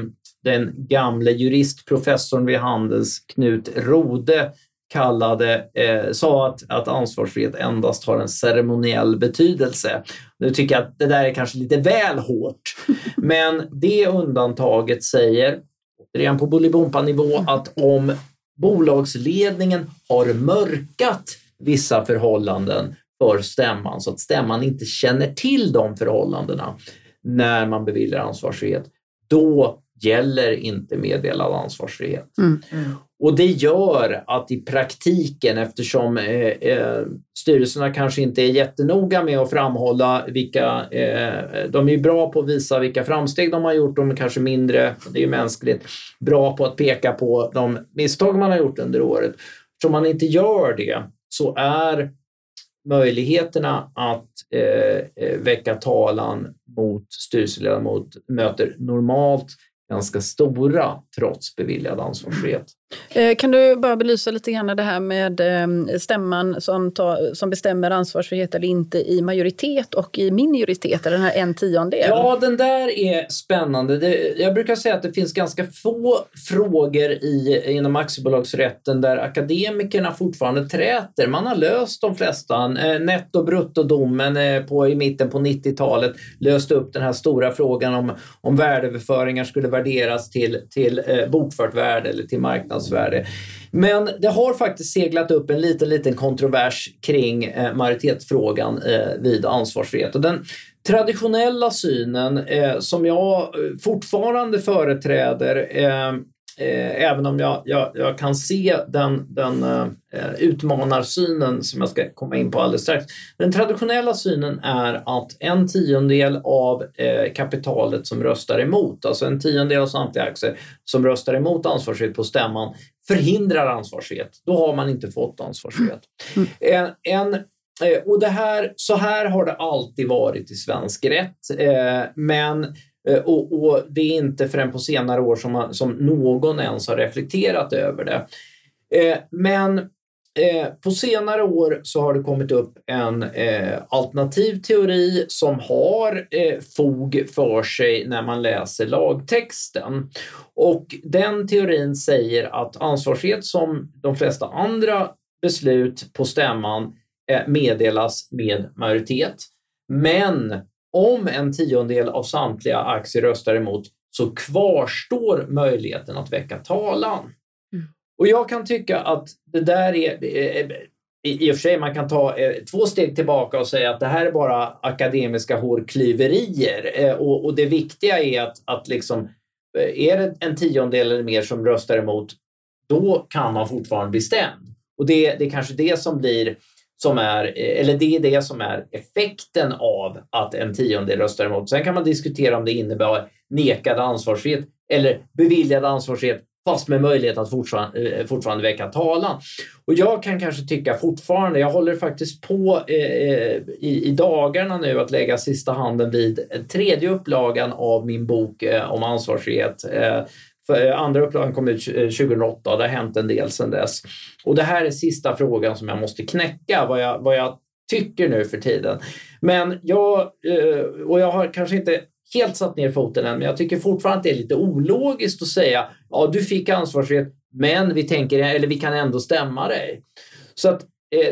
Speaker 3: den gamle juristprofessorn vid Handels, Knut Rode, kallade, eh, sa att, att ansvarsfrihet endast har en ceremoniell betydelse. Nu tycker jag att det där är kanske lite väl hårt, men det undantaget säger, återigen på Bolibompa-nivå, att om bolagsledningen har mörkat vissa förhållanden för stämman så att stämman inte känner till de förhållandena när man beviljar ansvarsfrihet, då gäller inte meddelad ansvarsfrihet. Mm. Mm. Och det gör att i praktiken, eftersom eh, eh, styrelserna kanske inte är jättenoga med att framhålla vilka, eh, de är bra på att visa vilka framsteg de har gjort, de är kanske mindre, det är mänskligt, bra på att peka på de misstag man har gjort under året. Eftersom man inte gör det så är möjligheterna att eh, eh väcka talan mot styrelseledamot möter normalt ganska stora trots beviljad ansvarsfrihet.
Speaker 1: Eh, kan du bara belysa lite grann det här med ehm, stämman som, tar, som bestämmer ansvarsfrihet eller inte i majoritet och i minoritet, eller den här en tiondel?
Speaker 3: Ja, den där är spännande. Det, jag brukar säga att det finns ganska få frågor i, inom aktiebolagsrätten där akademikerna fortfarande träter. Man har löst de flesta. Eh, netto bruttodomen eh, på, i mitten på 90-talet löste upp den här stora frågan om, om värdeöverföringar skulle värderas till, till bokfört värde eller till marknad marknadsvärde. Men det har faktiskt seglat upp en liten, liten kontrovers kring eh, majoritetsfrågan eh, vid ansvarsfrihet. Och den traditionella synen eh, som jag eh, fortfarande företräder eh, eh, även om jag, jag, jag, kan se den, den eh, utmanarsynen som jag ska komma in på alldeles strax. Den traditionella synen är att en tiondel av eh, kapitalet som röstar emot, alltså en tiondel av samtliga aktier som röstar emot ansvarsfrihet på stämman förhindrar ansvarsfrihet. Då har man inte fått ansvarsfrihet. Mm. En, en eh, och det här, så här har det alltid varit i svensk rätt. Eh, men Eh, Eh, och, och, det är inte förrän på senare år som, man, som någon ens har reflekterat över det. Eh, men eh, på senare år så har det kommit upp en eh, alternativ teori som har eh, fog för sig när man läser lagtexten. Och den teorin säger att ansvarsfrihet som de flesta andra beslut på stämman eh, meddelas med majoritet. Men om en tiondel av samtliga aktier röstar emot så kvarstår möjligheten att väcka talan. Mm. Och jag kan tycka att det där är, i och för sig man kan ta eh, två steg tillbaka och säga att det här är bara akademiska hårklyverier eh, och, och det viktiga är att, att liksom, eh, är det en tiondel eller mer som röstar emot, då kan man fortfarande bli stämd. Och det, det är kanske det som blir som är, eller det är det som är effekten av att en tiondel röstar emot. Sen kan man diskutera om det innebär nekad ansvarsfrihet eller beviljad ansvarsfrihet fast med möjlighet att fortfarande, eh, fortfarande väcka talan. Och jag kan kanske tycka fortfarande, jag håller faktiskt på eh, i, i, dagarna nu att lägga sista handen vid tredje upplagan av min bok eh, om ansvarsfrihet. Eh, Eh, andra upplagan kom ut eh, 2008 och det har hänt en del sedan dess. Och det här är sista frågan som jag måste knäcka, vad jag, vad jag tycker nu för tiden. Men jag, eh, och jag har kanske inte helt satt ner foten än, men jag tycker fortfarande att det är lite ologiskt att säga ja, du fick ansvarsfrihet, men vi tänker, eller vi kan ändå stämma dig. Så att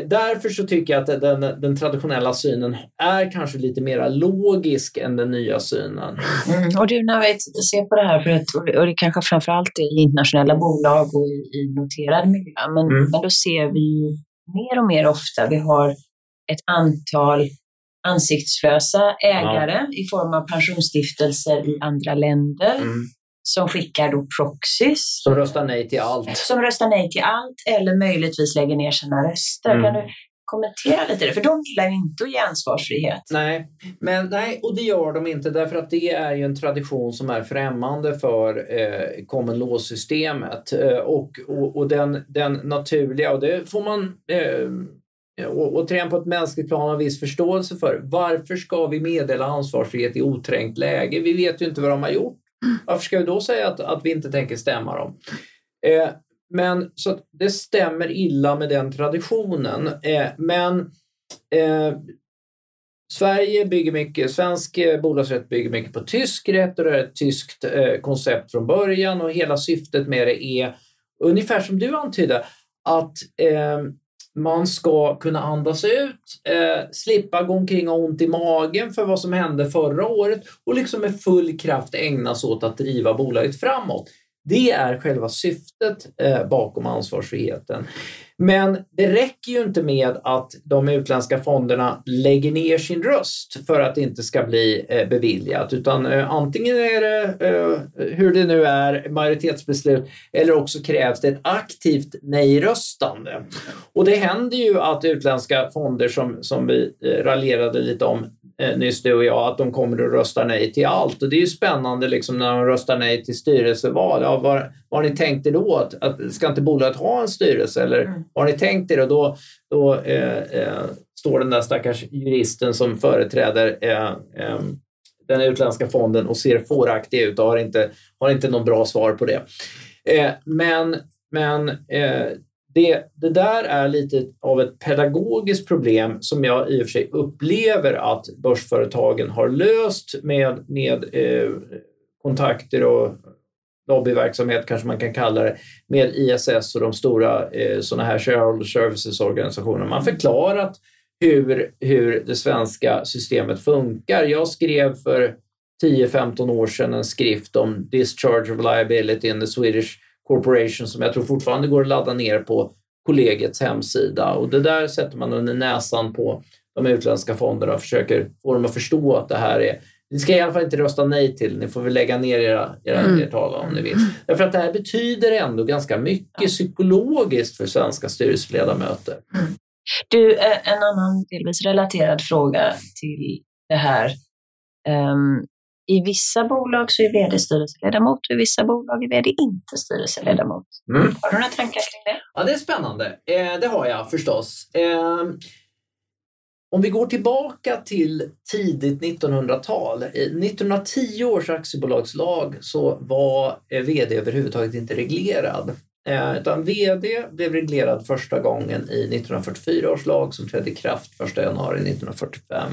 Speaker 3: därför så tycker jag att den, den, traditionella synen är kanske lite mer logisk än den nya synen.
Speaker 2: Mm. Och du, när vi ser på det här, för att, och det kanske framförallt i internationella bolag och i, i noterad miljö, men, mm. men då ser vi mer och mer ofta, vi har ett antal ansiktslösa ägare ja. i form av pensionsstiftelser i andra länder. Mm som skickar då proxies.
Speaker 3: Som röstar nej till allt.
Speaker 2: Som röstar nej till allt eller möjligtvis lägger ner sina röster. Mm. Kan du kommentera lite det? För de gillar ju inte att ge ansvarsfrihet.
Speaker 3: Nej, men, nej, och det gör de inte därför att det är ju en tradition som är främmande för eh, common law-systemet. Eh, och, och, och den, den naturliga, och det får man eh, och, träna på ett mänskligt plan har viss förståelse för. Varför ska vi meddela ansvarsfrihet i oträngt läge? Vi vet ju inte vad de har gjort. Varför ska vi då säga att, att vi inte tänker stämma dem? Eh, men så det stämmer illa med den traditionen. Eh, men eh, Sverige bygger mycket, svensk eh, bolagsrätt bygger mycket på tysk rätt och det är ett tyskt eh, koncept från början och hela syftet med det är ungefär som du antydde att eh, man ska kunna andas ut, eh, slippa gå omkring och ha ont i magen för vad som hände förra året och liksom med full kraft ägna sig åt att driva bolaget framåt. Det är själva syftet eh, bakom ansvarsfriheten. Men det räcker ju inte med att de utländska fonderna lägger ner sin röst för att det inte ska bli eh, beviljat, utan eh, antingen är det, eh, hur det nu är, majoritetsbeslut eller också krävs det ett aktivt nej-röstande. Och det händer ju att utländska fonder som, som vi raljerade lite om eh, nyss du och jag, att de kommer att rösta nej till allt. Och det är ju spännande liksom när de röstar nej till styrelseval. Ja, vad, vad har ni tänkt er då? Att, att, ska inte bolaget ha en styrelse? Eller mm. vad har ni tänkt er? Och då, då eh, eh, står den där stackars juristen som företräder eh, eh den utländska fonden och ser fåraktig ut och har inte, har inte någon bra svar på det. Eh, men men det, det där är lite av ett pedagogiskt problem som jag i och för sig upplever att börsföretagen har löst med, med eh, kontakter och lobbyverksamhet kanske man kan kalla det, med ISS och de stora eh, sådana här shareholder services-organisationerna. Man förklarat hur, hur det svenska systemet funkar. Jag skrev för 10-15 år sedan en skrift om discharge of liability in the Swedish Corporation som jag tror fortfarande går att ladda ner på kollegiets hemsida. Och det där sätter man under näsan på de utländska fonderna och försöker få dem att förstå att det här är ni ska i alla fall inte rösta nej till Ni får väl lägga ner era, era, mm. era tal om ni vill. Därför att det här betyder ändå ganska mycket psykologiskt för svenska styrelseledamöter. Mm.
Speaker 2: Du, eh, en annan delvis relaterad fråga till det här. Um, I vissa bolag så är vd styrelseledamot och i vissa bolag är vd inte styrelseledamot. Mm. Har du några tankar kring det?
Speaker 3: Ja, det är spännande. Eh, det har jag förstås. Eh, om vi går tillbaka till tidigt 1900-tal, i 1910 års aktiebolagslag så var eh, VD överhuvudtaget inte reglerad. Eh, utan VD blev reglerad första gången i 1944 års lag som trädde i kraft 1 januari 1945.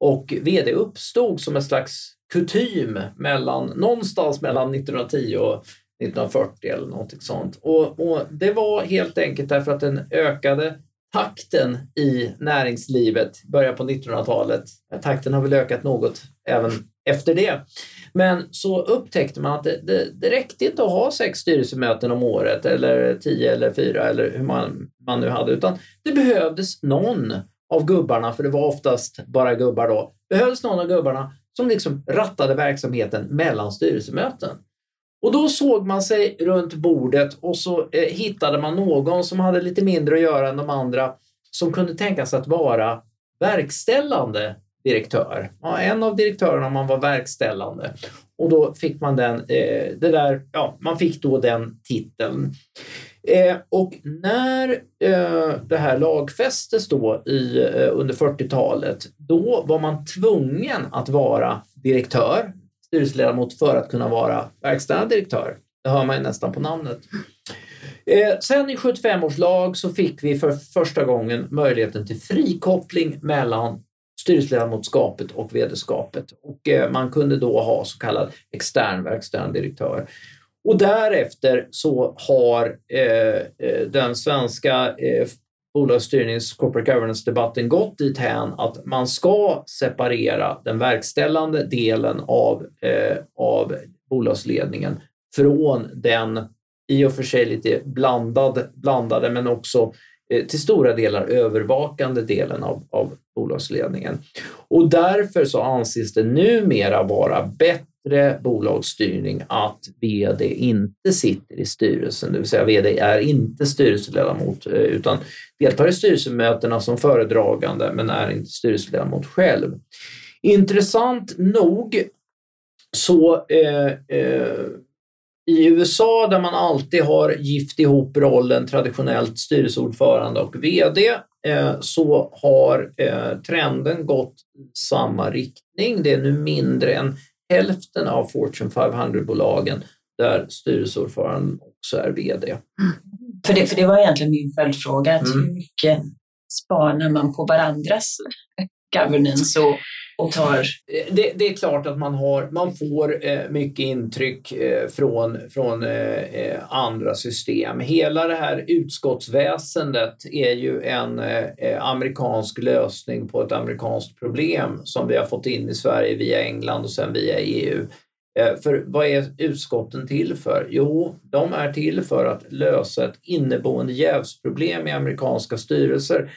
Speaker 3: Och VD uppstod som en slags kutym mellan, någonstans mellan 1910 och 1940 eller någonting sånt. Och, och det var helt enkelt därför att den ökade takten i näringslivet början på 1900-talet. Takten har väl ökat något även efter det. Men så upptäckte man att det, det, det räckte inte att ha sex styrelsemöten om året eller tio eller fyra eller hur man, man nu hade, utan det behövdes någon av gubbarna, för det var oftast bara gubbar då, behövdes någon av gubbarna som liksom rattade verksamheten mellan styrelsemöten. Och då såg man sig runt bordet och så eh, hittade man någon som hade lite mindre att göra än de andra som kunde tänka sig att vara verkställande direktör. Ja, en av direktörerna om man var verkställande. Och då fick man den, eh, det där, ja, man fick då den titeln. Eh, och när eh, det här lagfästes då i, eh, under 40-talet, då var man tvungen att vara direktör, styrelseledamot för att kunna vara verkställande direktör. Det hör man ju nästan på namnet. Eh, sen i 75 års lag så fick vi för första gången möjligheten till frikoppling mellan styrelseledamotskapet och vd Och eh, man kunde då ha så kallad extern verkställande direktör. Och därefter så har eh, eh, den svenska eh, bolagsstyrnings corporate governance-debatten gått dit hän att man ska separera den verkställande delen av, eh, av bolagsledningen från den i och för sig lite blandad, blandade men också Eh, till stora delar övervakande delen av, av bolagsledningen. Och därför så anses det numera vara bättre bolagsstyrning att vd inte sitter i styrelsen, det vill säga vd är inte styrelseledamot eh, utan deltar i styrelsemötena som föredragande men är inte styrelseledamot själv. Intressant nog så eh, eh, i USA där man alltid har gift ihop rollen traditionellt styrelseordförande och VD eh, så har eh, trenden gått i samma riktning. Det är nu mindre än hälften av Fortune 500-bolagen där styrelseordföranden också är VD. Mm.
Speaker 2: För, det, för det var egentligen min följdfråga. Mm. Hur mycket spanar man på varandras governance och, och tar...
Speaker 3: Eh, det, det, är klart att man, har, man får eh, mycket intryck eh, från, från eh, eh andra system. Hela det här utskottsväsendet är ju en eh, eh, amerikansk lösning på ett amerikanskt problem som vi har fått in i Sverige via England och sen via EU. Eh, för vad är utskotten till för? Jo, de är till för att lösa ett inneboende jävsproblem i amerikanska styrelser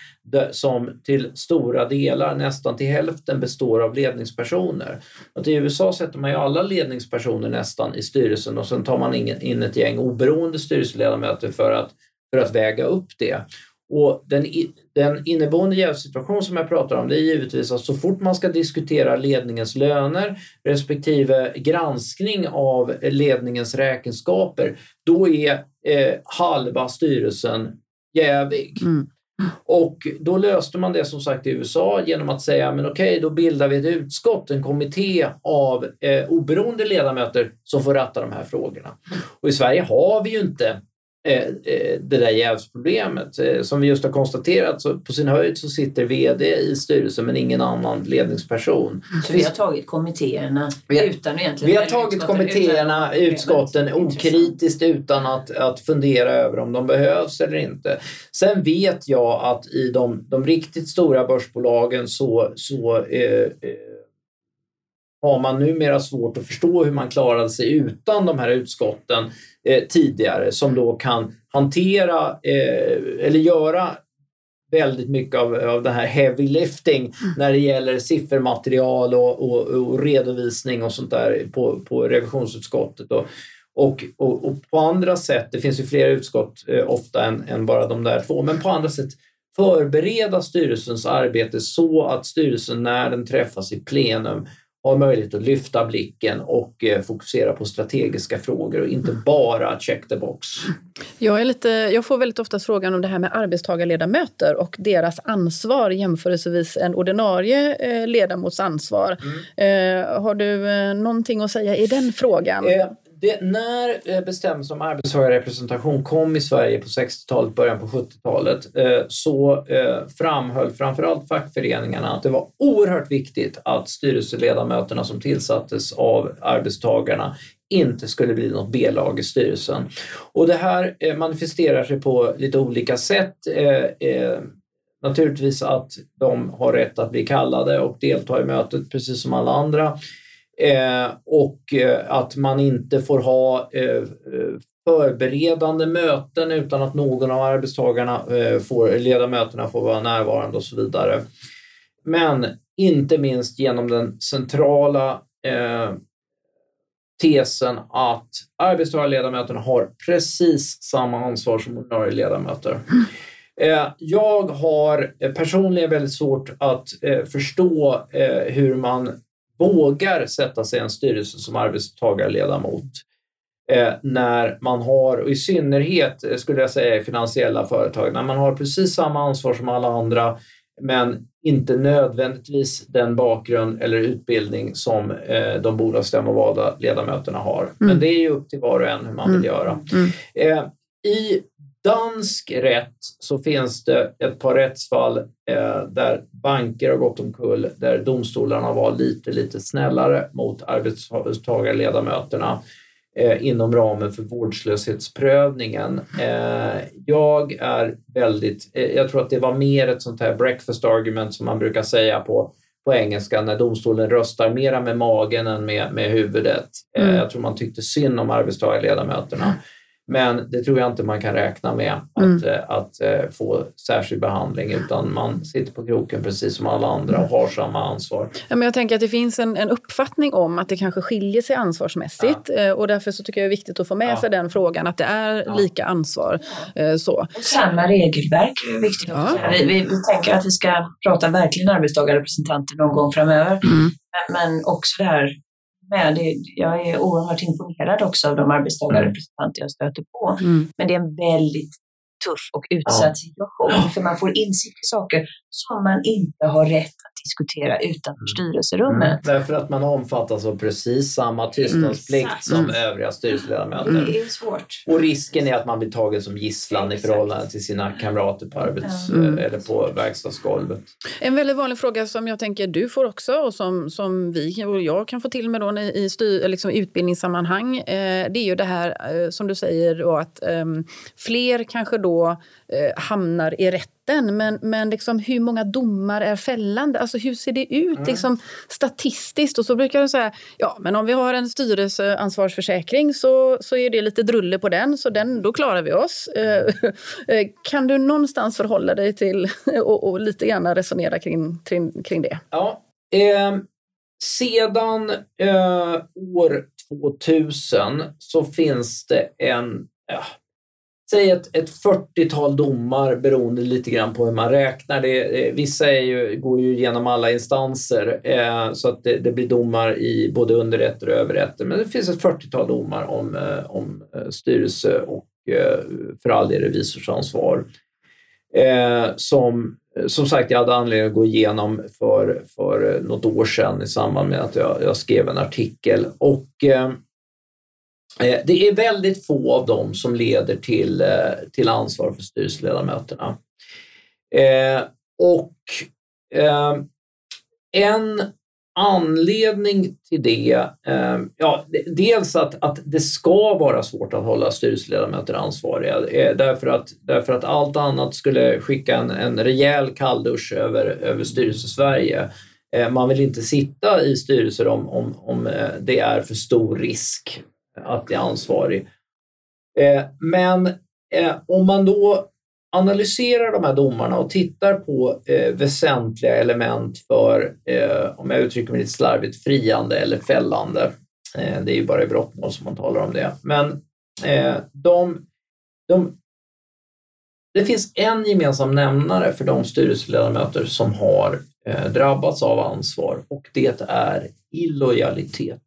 Speaker 3: som till stora delar, nästan till hälften, består av ledningspersoner. Att I USA sätter man ju alla ledningspersoner nästan i styrelsen och sen tar man in ett gäng oberoende styrelseledamöter för att, för att väga upp det. Och den, den inneboende jävssituation som jag pratar om det är givetvis att så fort man ska diskutera ledningens löner respektive granskning av ledningens räkenskaper, då är eh, halva styrelsen jävig. Mm. Och då löste man det som sagt i USA genom att säga men okej, då bildar vi ett utskott, en kommitté av eh, oberoende ledamöter som får ratta de här frågorna. Och i Sverige har vi ju inte det där jävsproblemet. Eh, som vi just har konstaterat, så på sin höjd så sitter VD i styrelsen men ingen annan ledningsperson.
Speaker 2: Så vi har tagit kommittéerna vi, utan egentligen...
Speaker 3: Vi har tagit kommittéerna, utskotten okritiskt utan att, att fundera över om de behövs eller inte. Sen vet jag att i de, de riktigt stora börsbolagen så, så eh, har man numera svårt att förstå hur man klarade sig utan de här utskotten eh, tidigare som då kan hantera eh, eller göra väldigt mycket av, av det här heavy lifting mm. när det gäller siffermaterial och, och, och, redovisning och sånt där på, på revisionsutskottet. Och, och, och, och, på andra sätt, det finns ju fler utskott eh, ofta än, än, bara de där två, men på andra sätt förbereda styrelsens arbete så att styrelsen när den träffas i plenum har möjlighet att lyfta blicken och eh, fokusera på strategiska frågor och inte bara check the box.
Speaker 1: Jag, är lite, jag får väldigt ofta frågan om det här med arbetstagarledamöter och deras ansvar jämförelsevis en ordinarie eh, ledamots ansvar. Mm. Eh, har du någonting att säga i den frågan?
Speaker 3: Det, när eh, bestämmelsen om arbetstagarrepresentation kom i Sverige på 60-talet, början på 70-talet, eh, så eh, framhöll framförallt fackföreningarna att det var oerhört viktigt att styrelseledamöterna som tillsattes av arbetstagarna inte skulle bli något B-lag i styrelsen. Och det här manifesterar sig på lite olika sätt. Naturligtvis att de har rätt att bli kallade och delta i mötet precis som alla andra. Eh, och eh, att man inte får ha eh, förberedande möten utan att någon av arbetstagarna får, ledamöterna får vara närvarande och så vidare. Men inte minst genom den centrala tesen att arbetstagarledamöterna har precis samma ansvar som ordinarie ledamöter. Eh, jag har personligen väldigt svårt att förstå hur man vågar sätta sig i en styrelse som arbetstagarledamot eh, när man har, och i synnerhet eh, skulle jag säga i finansiella företag, när man har precis samma ansvar som alla andra men inte nödvändigtvis den bakgrund eller utbildning som eh, de bolagsstämmovalda ledamöterna har. Mm. Men det är ju upp till var och en hur man vill mm. göra. Mm. Eh, I dansk rätt så finns det ett par rättsfall eh, där banker har gått omkull, där domstolarna var lite, lite snällare mot arbetstagarledamöterna eh, inom ramen för vårdslöshetsprövningen. Eh, jag är väldigt, eh, jag tror att det var mer ett sånt här breakfast argument som man brukar säga på på engelska när domstolen röstar mera med magen än med, med huvudet. Eh, mm. Jag tror man tyckte synd om arbetstagarledamöterna. Men det tror jag inte man kan räkna med att, mm. Eh, att, att, eh, få särskild behandling utan man sitter på kroken precis som alla andra och har samma ansvar.
Speaker 1: Ja, men jag tänker att det finns en, en uppfattning om att det kanske skiljer sig ansvarsmässigt ja. Eh, och därför så tycker jag det är viktigt att få med ja. sig den frågan att det är ja. lika ansvar. Så.
Speaker 2: Och samma regelverk är viktigt också. Vi, vi, vi, tänker att vi ska prata verkligen arbetstagarrepresentanter någon gång framöver. Mm. Men, men också det här med. Det, jag är oerhört imponerad också av de arbetstagarrepresentanter jag stöter på. Mm. Men det är en väldigt tuff och utsatt ja. situation, för man får insikt i saker som man inte har rätt diskutera utanför mm. styrelserummet.
Speaker 3: Mm. Därför att man omfattas av precis samma tystnadsplikt mm. som mm. övriga styrelseledamöter.
Speaker 2: Mm. Det är svårt.
Speaker 3: Och risken är att man blir tagen som gisslan Exakt. i förhållande till sina kamrater på arbets mm. eller på verkstadsgolvet.
Speaker 1: En väldigt vanlig fråga som jag tänker du får också och som, som vi och jag kan få till med då i styr, liksom utbildningssammanhang. Eh, det är ju det här eh, som du säger då, att eh, fler kanske då eh, hamnar i rätt rätten. Men, men liksom, hur många domar är fällande? Alltså, hur ser det ut mm. liksom, statistiskt? Och så brukar de säga ja, men om vi har en styrelseansvarsförsäkring så, så är det lite drulle på den, så den, då klarar vi oss. Eh, eh, kan du någonstans förhålla dig till och, och lite grann resonera kring, kring, kring det?
Speaker 3: Ja. Eh, sedan eh, år 2000 så finns det en ja, säg ett, ett 40-tal domar beroende lite grann på hur man räknar. Det, eh, vissa är ju, går ju genom alla instanser eh, så att det, det, blir domar i både underrätter och överrätter. Men det finns ett 40-tal domar om, eh, om eh, styrelse och eh, för all del revisorsansvar. Eh, som som sagt, jag hade anledning att gå igenom för, för något år sedan i samband med att jag, jag skrev en artikel. Och Eh, Eh, det är väldigt få av dem som leder till, eh, till ansvar för styrelseledamöterna. Eh, och en anledning till det, ja, dels att, att det ska vara svårt att hålla styrelseledamöter ansvariga därför att, därför att allt annat skulle skicka en, en rejäl kalldusch över, över styrelse-Sverige. Man vill inte sitta i styrelser om, om, om det är för stor risk att bli ansvarig. Eh, men eh, om man då analyserar de här domarna och tittar på eh, väsentliga element för, om jag uttrycker mig lite slarvigt, friande eller fällande. Det är ju bara i brottmål som man talar om det. Men de, de, det finns en gemensam nämnare för de styrelseledamöter som har drabbats av ansvar och det är illojalitet.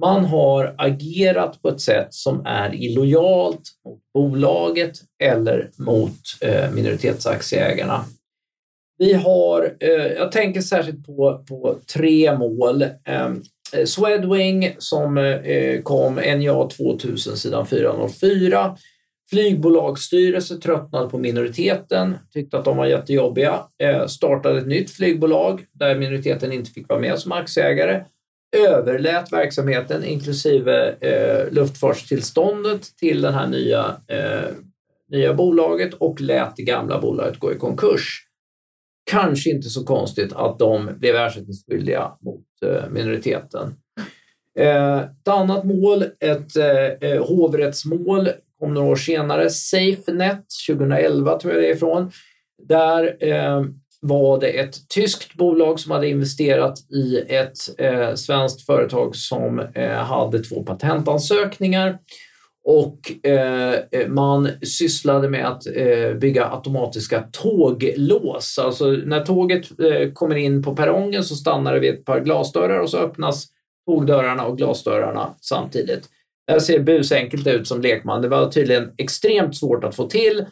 Speaker 3: Man har agerat på ett sätt som är illojalt mot bolaget eller mot eh, minoritetsaktieägarna. Vi har, eh, jag tänker särskilt på, på tre mål. Ehm, eh, Swedwing som kom NJA 2000 sidan 404. Flygbolagsstyrelse tröttnade på minoriteten, tyckte att de var jättejobbiga, startade ett nytt flygbolag där minoriteten inte fick vara med som aktieägare överlät verksamheten inklusive eh, luftfartstillståndet till det här nya, eh, nya bolaget och lät det gamla bolaget gå i konkurs. Kanske inte så konstigt att de blev ersättningsskyldiga mot eh, minoriteten. Eh, ett annat mål, ett eh, eh hovrättsmål, kom några år senare, SafeNet 2011 tror jag det är ifrån. Där eh, var det ett tyskt bolag som hade investerat i ett eh, svenskt företag som eh, hade två patentansökningar och eh, eh, man sysslade med att eh, bygga automatiska tåglås. Alltså när tåget eh, kommer in på perrongen så stannar det vid ett par glasdörrar och så öppnas tågdörrarna och glasdörrarna samtidigt. Det ser busenkelt ut som lekman. Det var tydligen extremt svårt att få till.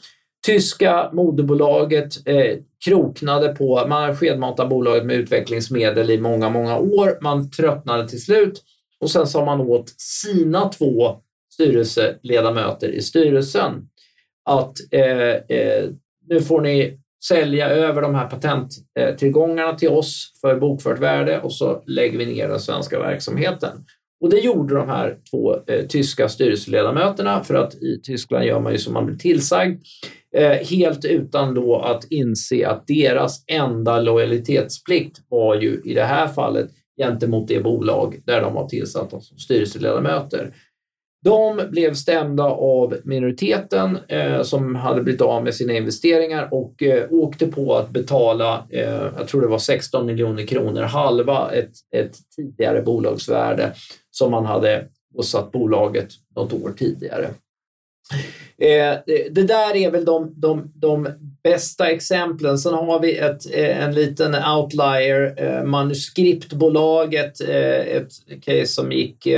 Speaker 3: Tyska moderbolaget eh, kroknade på, man skedmatade bolaget med utvecklingsmedel i många, många år. Man tröttnade till slut och sen sa man åt sina två styrelseledamöter i styrelsen att eh, eh, nu får ni sälja över de här patenttillgångarna till oss för bokfört värde och så lägger vi ner den svenska verksamheten. Och det gjorde de här två eh, tyska styrelseledamöterna för att i Tyskland gör man ju som man blir tillsagd. Eh, helt utan då att inse att deras enda lojalitetsplikt var ju i det här fallet gentemot det bolag där de var tillsatta som styrelseledamöter. De blev stämda av minoriteten eh, som hade blivit av med sina investeringar och eh, åkte på att betala, eh, jag tror det var 16 miljoner kronor, halva ett, ett tidigare bolagsvärde som man hade åsatt bolaget något år tidigare. Eh, det där är väl de, de, de bästa exemplen. Sen har vi ett, eh, en liten outlier, eh, manuskriptbolaget, ett case som gick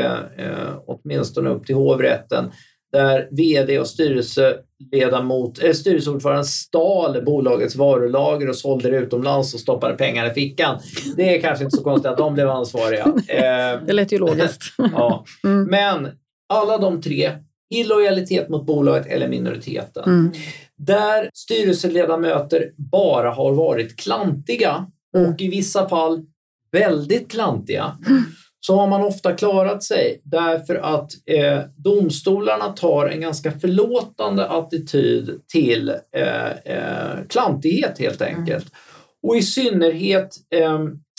Speaker 3: åtminstone upp till hovrätten där vd och styrelseledamot, äh, styrelseordföranden stal bolagets varulager och sålde det utomlands och stoppade pengar i fickan. Det är kanske inte så konstigt att de blev ansvariga.
Speaker 1: det lät ju logiskt.
Speaker 3: ja. Mm. Men alla de tre illojalitet mot bolaget eller minoriteten. Mm. Där styrelseledamöter bara har varit klantiga mm. och i vissa fall väldigt klantiga mm. så har man ofta klarat sig därför att eh, domstolarna tar en ganska förlåtande attityd till eh, eh, klantighet helt enkelt. Mm. Och i synnerhet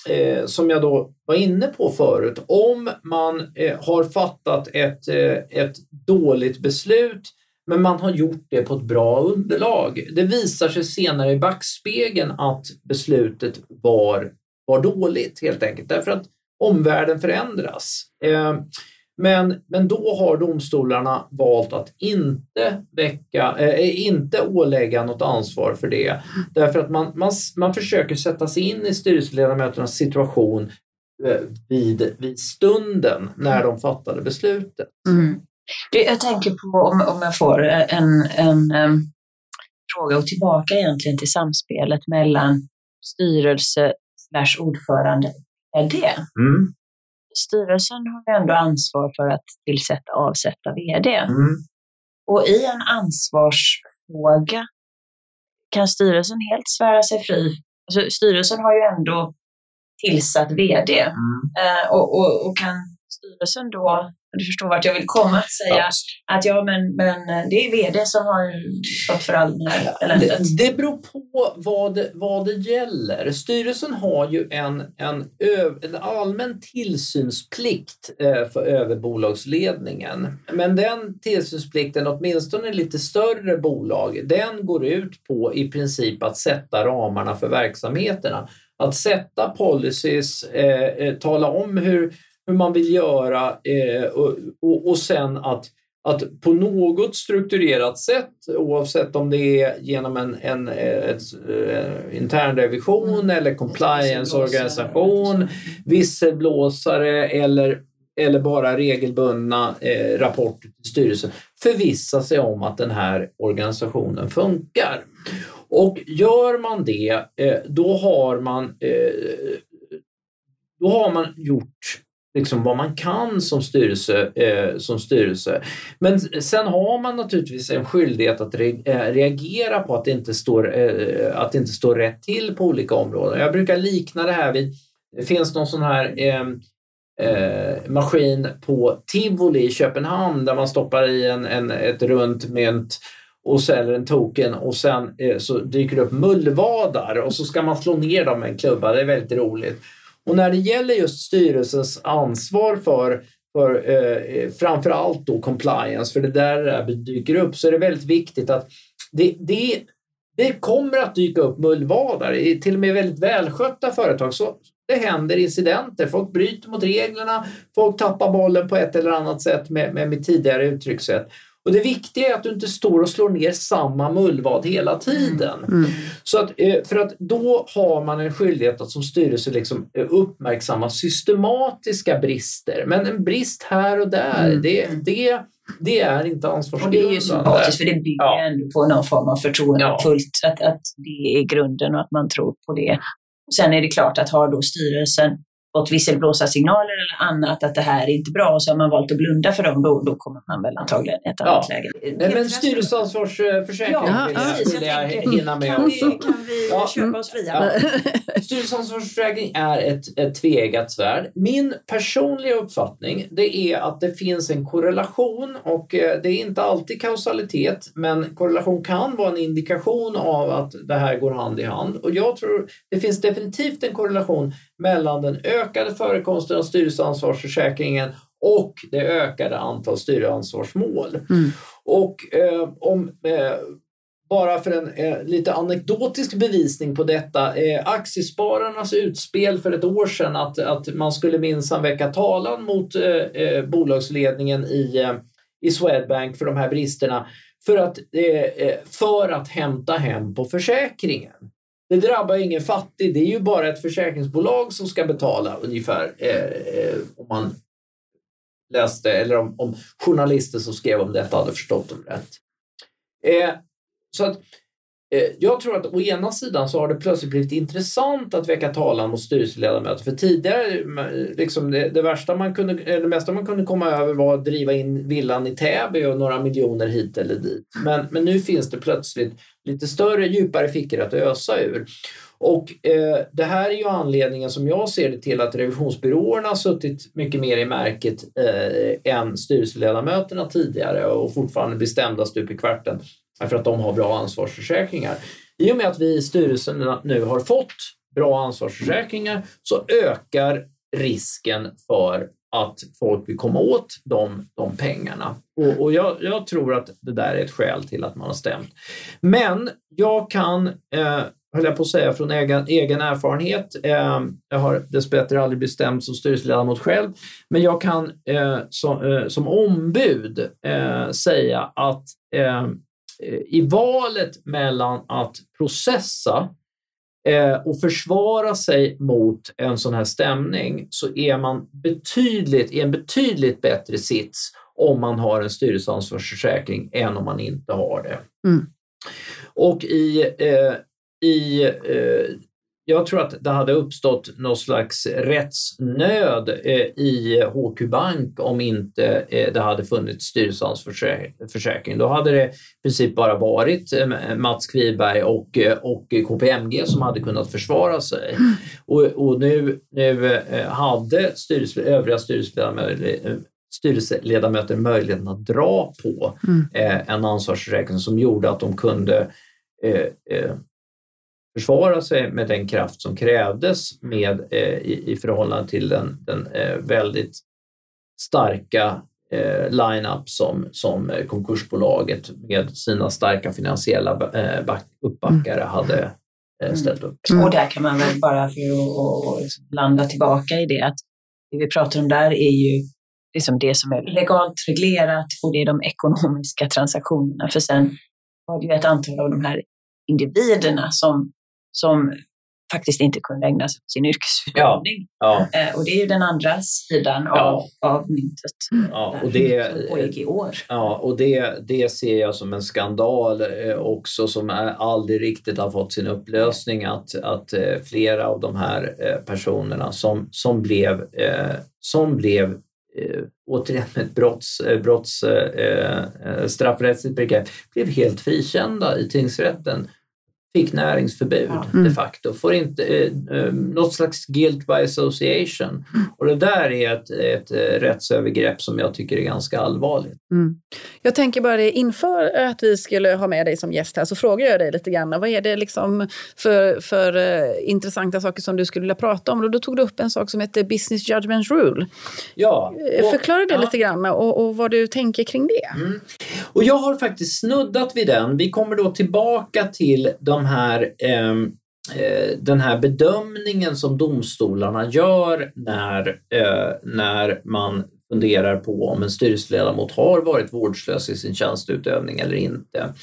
Speaker 3: eh, som jag då var inne på förut, om man eh, har fattat ett, eh, ett dåligt beslut men man har gjort det på ett bra underlag. Det visar sig senare i backspegeln att beslutet var, var dåligt helt enkelt därför att omvärlden förändras. Eh, Eh, men, men då har domstolarna valt att inte, väcka, äh, inte ålägga något ansvar för det. Därför att man, man, man försöker sätta sig in i styrelseledamöternas situation äh, vid, vid stunden när de fattade beslutet.
Speaker 2: Mm. Jag tänker på, om, om jag får en, en, en fråga och tillbaka egentligen till samspelet mellan styrelse slash ordförande är det. Mm styrelsen har ändå ansvar för att tillsätta avsätta vd. Mm. Och i en ansvarsfråga kan styrelsen helt svära sig fri. Alltså, styrelsen har ju ändå tillsatt vd mm. eh, och, och, och, kan styrelsen då, du förstår vart jag vill komma, säga ja. att ja men, men det är vd som har stått för all den här eländet.
Speaker 3: Det, det beror på vad det, vad det gäller. Styrelsen har ju en, en, en allmän tillsynsplikt eh, för över bolagsledningen. Men den tillsynsplikten, åtminstone i lite större bolag, den går ut på i princip att sätta ramarna för verksamheterna att sätta policies, eh, eh, tala om hur, hur man vill göra eh, och, och, och sen att att på något strukturerat sätt, oavsett om det är genom en, en ett, eh, internrevision mm. eller compliance-organisation, visselblåsare eller, eller bara regelbundna eh, rapporter till styrelsen, förvissa sig om att den här organisationen funkar. Och gör man det, eh, då har man, eh, då har man gjort liksom vad man kan som styrelse, eh, som styrelse. Men sen har man naturligtvis en skyldighet att re eh, reagera på att det, inte står, eh, att det inte står rätt till på olika områden. Jag brukar likna det här vid, det finns någon sån här eh, eh, maskin på Tivoli i Köpenhamn där man stoppar i en, en, ett runt mynt och säljer en token och sen eh, så dyker det upp mullvadar och så ska man slå ner dem med en klubba. Det är väldigt roligt. Och när det gäller just styrelsens ansvar för, för eh, framför allt då compliance, för det där det dyker upp, så är det väldigt viktigt att det, det, det kommer att dyka upp mullvadar. Till och med väldigt välskötta företag så det händer incidenter. Folk bryter mot reglerna, folk tappar bollen på ett eller annat sätt med, med mitt tidigare uttryckssätt. Och det viktiga är att du inte står och slår ner samma mullvad hela tiden. Mm. mm. Så att, eh, för att då har man en skyldighet att som styrelse liksom eh, uppmärksamma systematiska brister. Men en brist här och där, mm. det, det, det är inte ansvarsgrundande.
Speaker 2: Och det är ju sympatiskt för det bygger ja. ändå på någon form av förtroendefullt, ja. att, att det är grunden och att man tror på det. Sen är det klart att har då styrelsen fått visselblåsarsignaler eller annat att det här är inte bra och så har man valt att blunda för dem, då, då kommer man väl antagligen i ett annat ja. läge.
Speaker 3: Nej, men styrelseansvarsförsäkring
Speaker 2: ja, vill jag,
Speaker 3: jag, jag hinna med
Speaker 2: kan. Vi, kan vi ja. köpa oss fria?
Speaker 3: Ja. Styrelseansvarsförsäkring är ett, ett tvegat svärd. Min personliga uppfattning det är att det finns en korrelation och eh, det är inte alltid kausalitet men korrelation kan vara en indikation av att det här går hand i hand och jag tror det finns definitivt en korrelation mellan den ökade förekomsten av styrelseansvarsförsäkringen och det ökade antal styrelseansvarsmål. Mm. Och eh, om eh, bara för en eh, lite anekdotisk bevisning på detta. Eh, aktiespararnas utspel för ett år sedan att, att man skulle minsann väcka talan mot eh, eh bolagsledningen i, eh, i Swedbank för de här bristerna för att, eh, för att hämta hem på försäkringen. Det drabbar ingen fattig. Det är ju bara ett försäkringsbolag som ska betala ungefär eh, eh, om man läste eller om, om journalister som skrev om detta hade förstått dem rätt. Eh, så att Eh, jag tror att å ena sidan så har det plötsligt blivit intressant att väcka talan mot styrelseledamöter. För tidigare, eh, liksom det, det, värsta man kunde, det mesta man kunde komma över var att driva in villan i Täby och några miljoner hit eller dit. Men, men nu finns det plötsligt lite större, djupare fickor att ösa ur. Och eh, det här är ju anledningen som jag ser det till att revisionsbyråerna har suttit mycket mer i märket eh, än styrelseledamöterna tidigare och fortfarande bestämda stup i kvarten för att de har bra ansvarsförsäkringar. I och med att vi i styrelsen nu har fått bra ansvarsförsäkringar så ökar risken för att folk vill komma åt de, de pengarna. Och, och jag, jag, tror att det där är ett skäl till att man har stämt. Men jag kan, eh, höll jag på att säga, från egen, egen erfarenhet, eh, jag har dessbättre aldrig bestämt som styrelseledamot själv, men jag kan eh, som, eh, som ombud eh, säga att eh, i valet mellan att processa eh, och försvara sig mot en sån här stämning så är man betydligt, i en betydligt bättre sits om man har en styrelseansvarsförsäkring än om man inte har det. Mm. Och i, eh, i eh, jag tror att det hade uppstått någon slags rättsnöd eh, i HQ Bank om inte eh, det hade funnits styrelseansvarsförsäkring. Då hade det i princip bara varit eh, Mats Kviberg och, och KPMG som hade kunnat försvara sig. Mm. Och, och, nu, nu hade styrelse, övriga styrelseledamöter styrelseledamöter möjligheten att dra på mm. en ansvarsförsäkring som gjorde att de kunde försvara sig med den kraft som krävdes med, eh, i, i förhållande till den, den eh, väldigt starka eh, line-up som, som konkursbolaget med sina starka finansiella eh, back, uppbackare mm. hade eh, ställt upp.
Speaker 2: Mm. Och där kan man väl bara för att liksom landa tillbaka i det att det vi pratar om där är ju liksom det som är legalt reglerat och det är de ekonomiska transaktionerna. För sen var det ju ett antal av de här individerna som som faktiskt inte kunde ägna sig åt sin yrkesutövning. Ja, ja. Eh, och det är ju den andra sidan ja. av, av myntet.
Speaker 3: Ja, och det, pågick i år. Ja, och det, det ser jag som en skandal eh, också som aldrig riktigt har fått sin upplösning att, att eh, flera av de här personerna som, som blev, som blev återigen ett brotts, brotts straffrättsligt begrepp, blev helt frikända i tingsrätten fick näringsförbud mm. de facto. Får inte, eh, eh, något slags guilt by association. Mm. Och det där är ett, ett eh, rättsövergrepp som jag tycker är ganska allvarligt. Mm.
Speaker 1: Jag tänker bara det, inför att vi skulle ha med dig som gäst här så frågar jag dig lite grann. Vad är det liksom för, för uh, intressanta saker som du skulle vilja prata om? Och då tog du upp en sak som heter Business Judgment Rule. Ja, och, Förklara det ja. lite grann och, och, vad du tänker kring det. Mm.
Speaker 3: Och jag har faktiskt snuddat vid den. Vi kommer då tillbaka till de de här, eh, den här bedömningen som domstolarna gör när, eh, när man funderar på om en styrelseledamot har varit vårdslös i sin tjänsteutövning eller inte.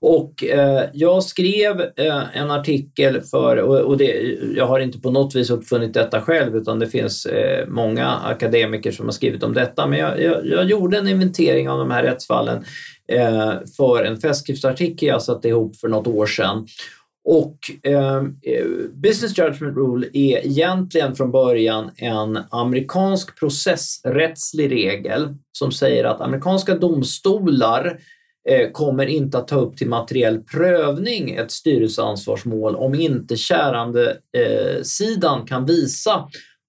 Speaker 3: Och eh, jag skrev eh, en artikel för, och, och det, jag har inte på något vis uppfunnit detta själv utan det finns eh, många akademiker som har skrivit om detta, men jag, jag, jag gjorde en inventering av de här rättsfallen Eh, för en festskriftsartikel jag satte ihop för något år sedan. Och eh, Business Judgment Rule är egentligen från början en amerikansk processrättslig regel som säger att amerikanska domstolar eh, kommer inte att ta upp till materiell prövning ett styrelseansvarsmål om inte kärande eh, sidan kan visa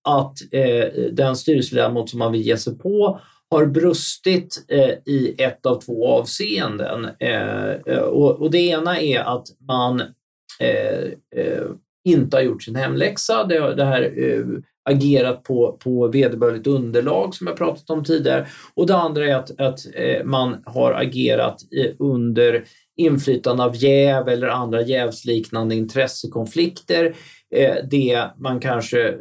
Speaker 3: att eh, den styrelseledamot som man vill ge sig på har brustit eh, i ett av två avseenden. Eh, eh och, och, det ena är att man eh, eh, inte har gjort sin hemläxa. Det, det här agerat på, på vederbörligt underlag som jag pratat om tidigare. Och det andra är att, att man har agerat under inflytande av jäv eller andra jävsliknande intressekonflikter. det man kanske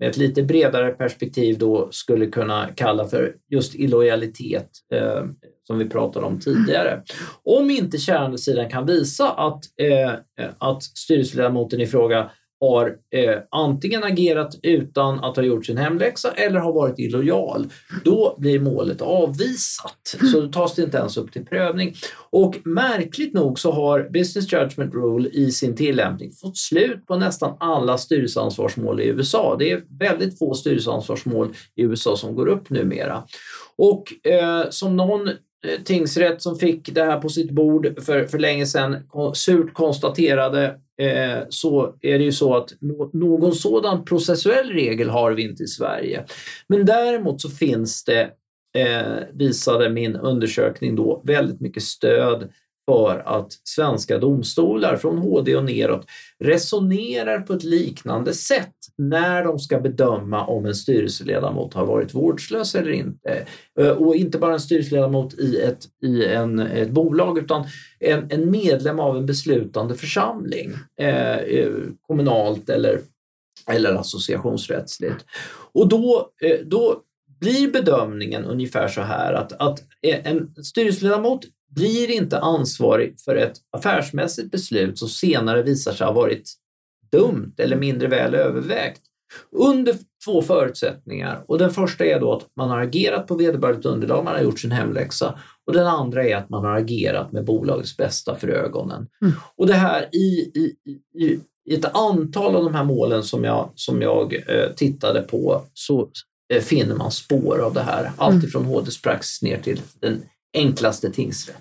Speaker 3: med ett lite bredare perspektiv då skulle kunna kalla för just illojalitet eh, som vi pratade om tidigare. Om inte kärandesidan kan visa att, eh, att styrelseledamoten i fråga har eh, antingen agerat utan att ha gjort sin hemläxa eller har varit illojal, då blir målet avvisat. Så då tas det inte ens upp till prövning. Och märkligt nog så har Business Judgment Rule i sin tillämpning fått slut på nästan alla styrelseansvarsmål i USA. Det är väldigt få styrelseansvarsmål i USA som går upp numera. Och eh, som någon Eh, tingsrätt som fick det här på sitt bord för, för länge sedan surt konstaterade Eh, så är det ju så att någon sådan processuell regel har vi inte i Sverige. Men däremot så finns det, eh, visade min undersökning då, väldigt mycket stöd för att svenska domstolar från HD och neråt resonerar på ett liknande sätt när de ska bedöma om en styrelseledamot har varit vårdslös eller inte. Eh, och inte bara en styrelseledamot i ett, i en, ett bolag utan en, en medlem av en beslutande församling, eh, eh kommunalt eller, eller associationsrättsligt. Och då, eh, då blir bedömningen ungefär så här att, att en styrelseledamot blir inte ansvarig för ett affärsmässigt beslut som senare visar sig ha varit dumt eller mindre väl övervägt under två förutsättningar. Och den första är då att man har agerat på vederbörligt underlag, man har gjort sin hemläxa. Och den andra är att man har agerat med bolagets bästa för ögonen. Mm. Och det här i, i, i, i ett antal av de här målen som jag, som jag eh, tittade på så eh, finner man spår av det här. Allt mm. ifrån HDs praxis ner till den enklaste tingsrätt?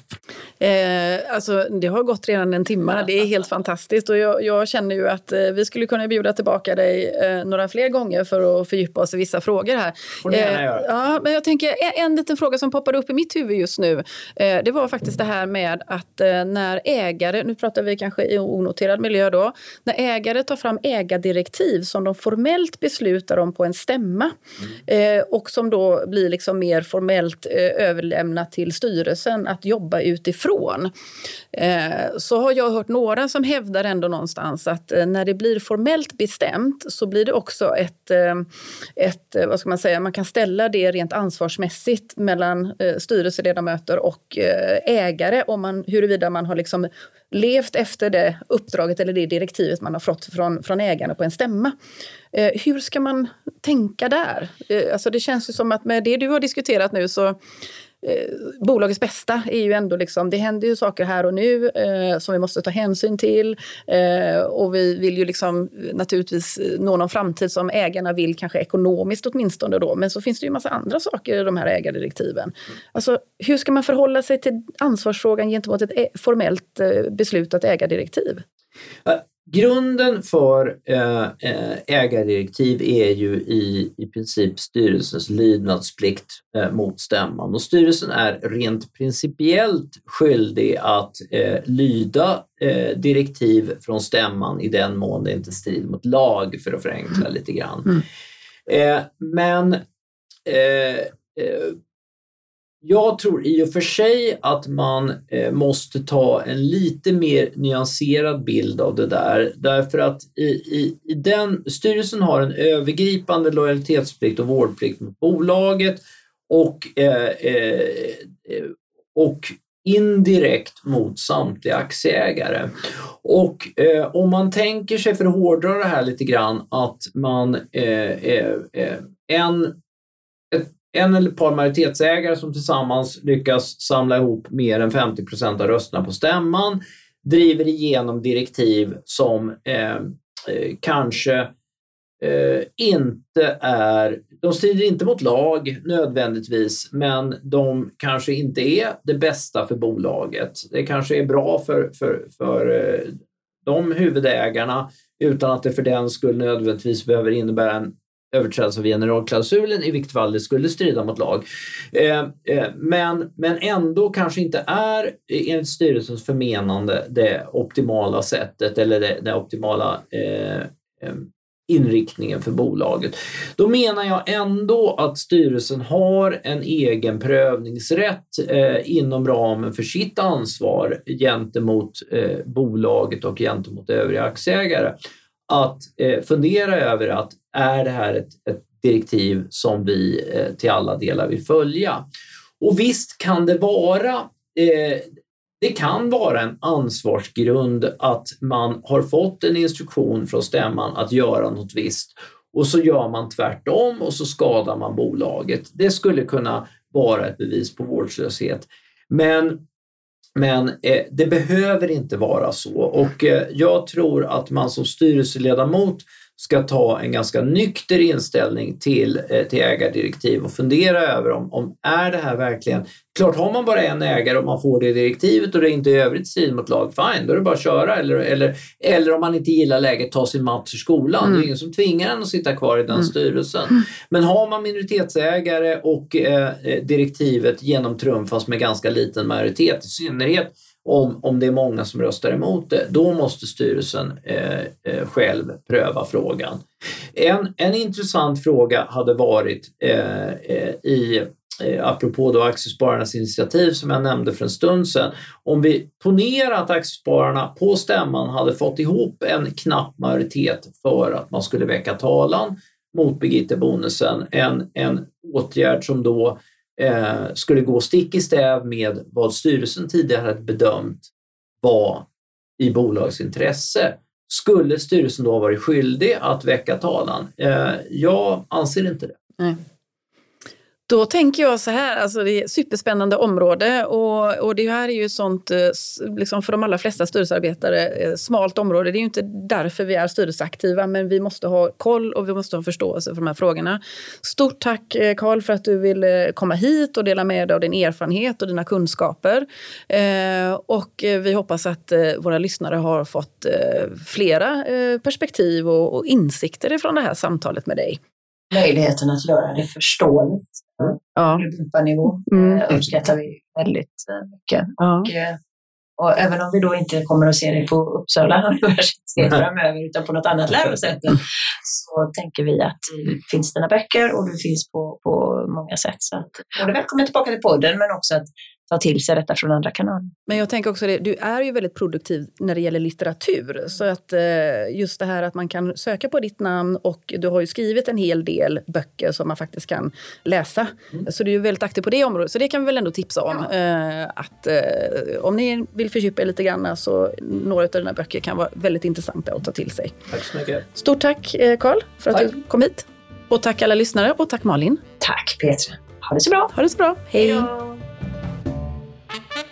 Speaker 1: Eh, alltså, det har gått redan en timme. Det är helt fantastiskt. Och jag, jag känner ju att eh, vi skulle kunna bjuda tillbaka dig eh, några fler gånger för att fördjupa oss i vissa frågor här.
Speaker 3: Får eh,
Speaker 1: ja, men jag tänker, en, en liten fråga som poppade upp i mitt huvud just nu. Eh, det var faktiskt det här med att eh, när ägare, nu pratar vi kanske i onoterad miljö då, när ägare tar fram ägardirektiv som de formellt beslutar om på en stämma mm. och som då blir liksom mer formellt överlämnat till styrelsen att jobba utifrån. Eh, så har jag hört några som hävdar ändå någonstans att eh, när det blir formellt bestämt så blir det också ett, eh, ett vad ska man säga, man kan ställa det rent ansvarsmässigt mellan styrelseledamöter och ägare om man, huruvida man har liksom levt efter det uppdraget eller det direktivet man har fått från, från ägarna på en stämma. Eh, hur ska man tänka där? Eh, alltså det känns ju som att med det du har diskuterat nu så eh, bolagets bästa är ju ändå liksom, det händer ju saker här och nu eh, som vi måste ta hänsyn till. Eh, och vi vill ju liksom eh, naturligtvis eh, nå någon framtid som ägarna vill, kanske ekonomiskt åtminstone då. Men så finns det ju massa andra saker i de här ägardirektiven. Alltså, hur ska man förhålla sig till ansvarsfrågan gentemot ett eh, formellt beslutat ägardirektiv?
Speaker 3: Grunden för eh, eh, ägardirektiv är ju i, i princip styrelsens lydnadsplikt eh, mot stämman och styrelsen är rent principiellt skyldig att lyda direktiv från stämman i den mån det inte strider mot lag för att förenkla lite grann. Mm. Men jag tror i och för sig att man eh, måste ta en lite mer nyanserad bild av det där därför att i, i, i den, styrelsen har en övergripande lojalitetsplikt och vårdplikt mot bolaget och, eh, eh, eh och indirekt mot samtliga aktieägare. Och eh, om man tänker sig, för att hårdra det här lite grann, att man eh, eh, eh en en eller ett par majoritetsägare som tillsammans lyckas samla ihop mer än 50 procent av rösterna på stämman driver igenom direktiv som eh, eh, kanske eh, inte är, de strider inte mot lag nödvändigtvis, men de kanske inte är det bästa för bolaget. Det kanske är bra för, för, för eh, de huvudägarna utan att det för den skull nödvändigtvis behöver innebära en överträdelse av generalklausulen i vilket fall det skulle strida mot lag. Eh, eh, men, men ändå kanske inte är eh, enligt styrelsens förmenande det optimala sättet eller det, det optimala eh, eh, inriktningen för bolaget. Då menar jag ändå att styrelsen har en egen prövningsrätt eh, inom ramen för sitt ansvar gentemot eh, bolaget och gentemot övriga aktieägare att eh, fundera över att är det här ett, ett direktiv som vi eh, till alla delar vill följa? Och visst kan det vara eh, det kan vara en ansvarsgrund att man har fått en instruktion från stämman att göra något visst och så gör man tvärtom och så skadar man bolaget. Det skulle kunna vara ett bevis på vårdslöshet. Men men eh, det behöver inte vara så och eh, jag tror att man som styrelseledamot ska ta en ganska nykter inställning till, eh, till ägardirektiv och fundera över om, om är det här verkligen... Klart, har man bara en ägare och man får det direktivet och det inte i övrigt strider mot lag, fine, då är det bara att köra. Eller, eller, eller om man inte gillar läget, ta sin mats ur skolan. Mm. Det är mm. ingen som tvingar en att sitta kvar i den mm. styrelsen. Mm. Men har man minoritetsägare och eh, direktivet genomtrumfas med ganska liten majoritet, i synnerhet om, om det är många som röstar emot det, då måste styrelsen eh, eh, själv pröva frågan. En, en intressant fråga hade varit eh, eh i eh, apropå då Aktiespararnas initiativ som jag nämnde för en stund sedan. Om vi ponerar att Aktiespararna på stämman hade fått ihop en knapp majoritet för att man skulle väcka talan mot Birgitte Bonusen, en, en åtgärd som då eh, skulle gå stick i stäv med vad styrelsen tidigare hade bedömt var i bolagets intresse, Skulle styrelsen då ha varit skyldig att väcka talan? Eh, jag anser inte det. Nej.
Speaker 1: Då tänker jag så här, alltså det är ett superspännande område och, och det här är ju ett sånt, eh, liksom för de allra flesta styrelsearbetare, eh, smalt område. Det är ju inte därför vi är styrelseaktiva, men vi måste ha koll och vi måste ha förståelse för de här frågorna. Stort tack eh, Karl för att du ville komma hit och dela med dig av din erfarenhet och dina kunskaper. Och vi hoppas att våra lyssnare har fått flera perspektiv och, och insikter ifrån det här samtalet med dig
Speaker 2: möjligheten att göra det förståeligt ja. på Europanivå mm. Eh, uppskattar vi väldigt eh, mycket. Ja. Och, eh, och även om vi då inte kommer att se det på Uppsala universitet framöver utan på något annat lärosäte så tänker vi att det finns dina böcker och du finns på, på många sätt. Så att, både välkommen tillbaka till podden men också att ta till sig detta från andra kanaler.
Speaker 1: Men jag tänker också det, du är ju väldigt produktiv när det gäller litteratur. Så att eh, just det här att man kan söka på ditt namn och du har ju skrivit en hel del böcker som man faktiskt kan läsa. Mm. Så du är ju väldigt aktiv på det området. Så det kan vi väl ändå tipsa om. Ja. Eh, att eh, om ni vill fördjupa er lite grann så några av dina böcker kan vara väldigt intressanta att ta till sig.
Speaker 3: Tack så mycket.
Speaker 1: Stort tack Karl för att tack. du kom hit. Och tack alla lyssnare och tack Malin.
Speaker 2: Tack Petra. Ha det så bra.
Speaker 1: Ha det så bra. Hej. Hejdå. Thank you.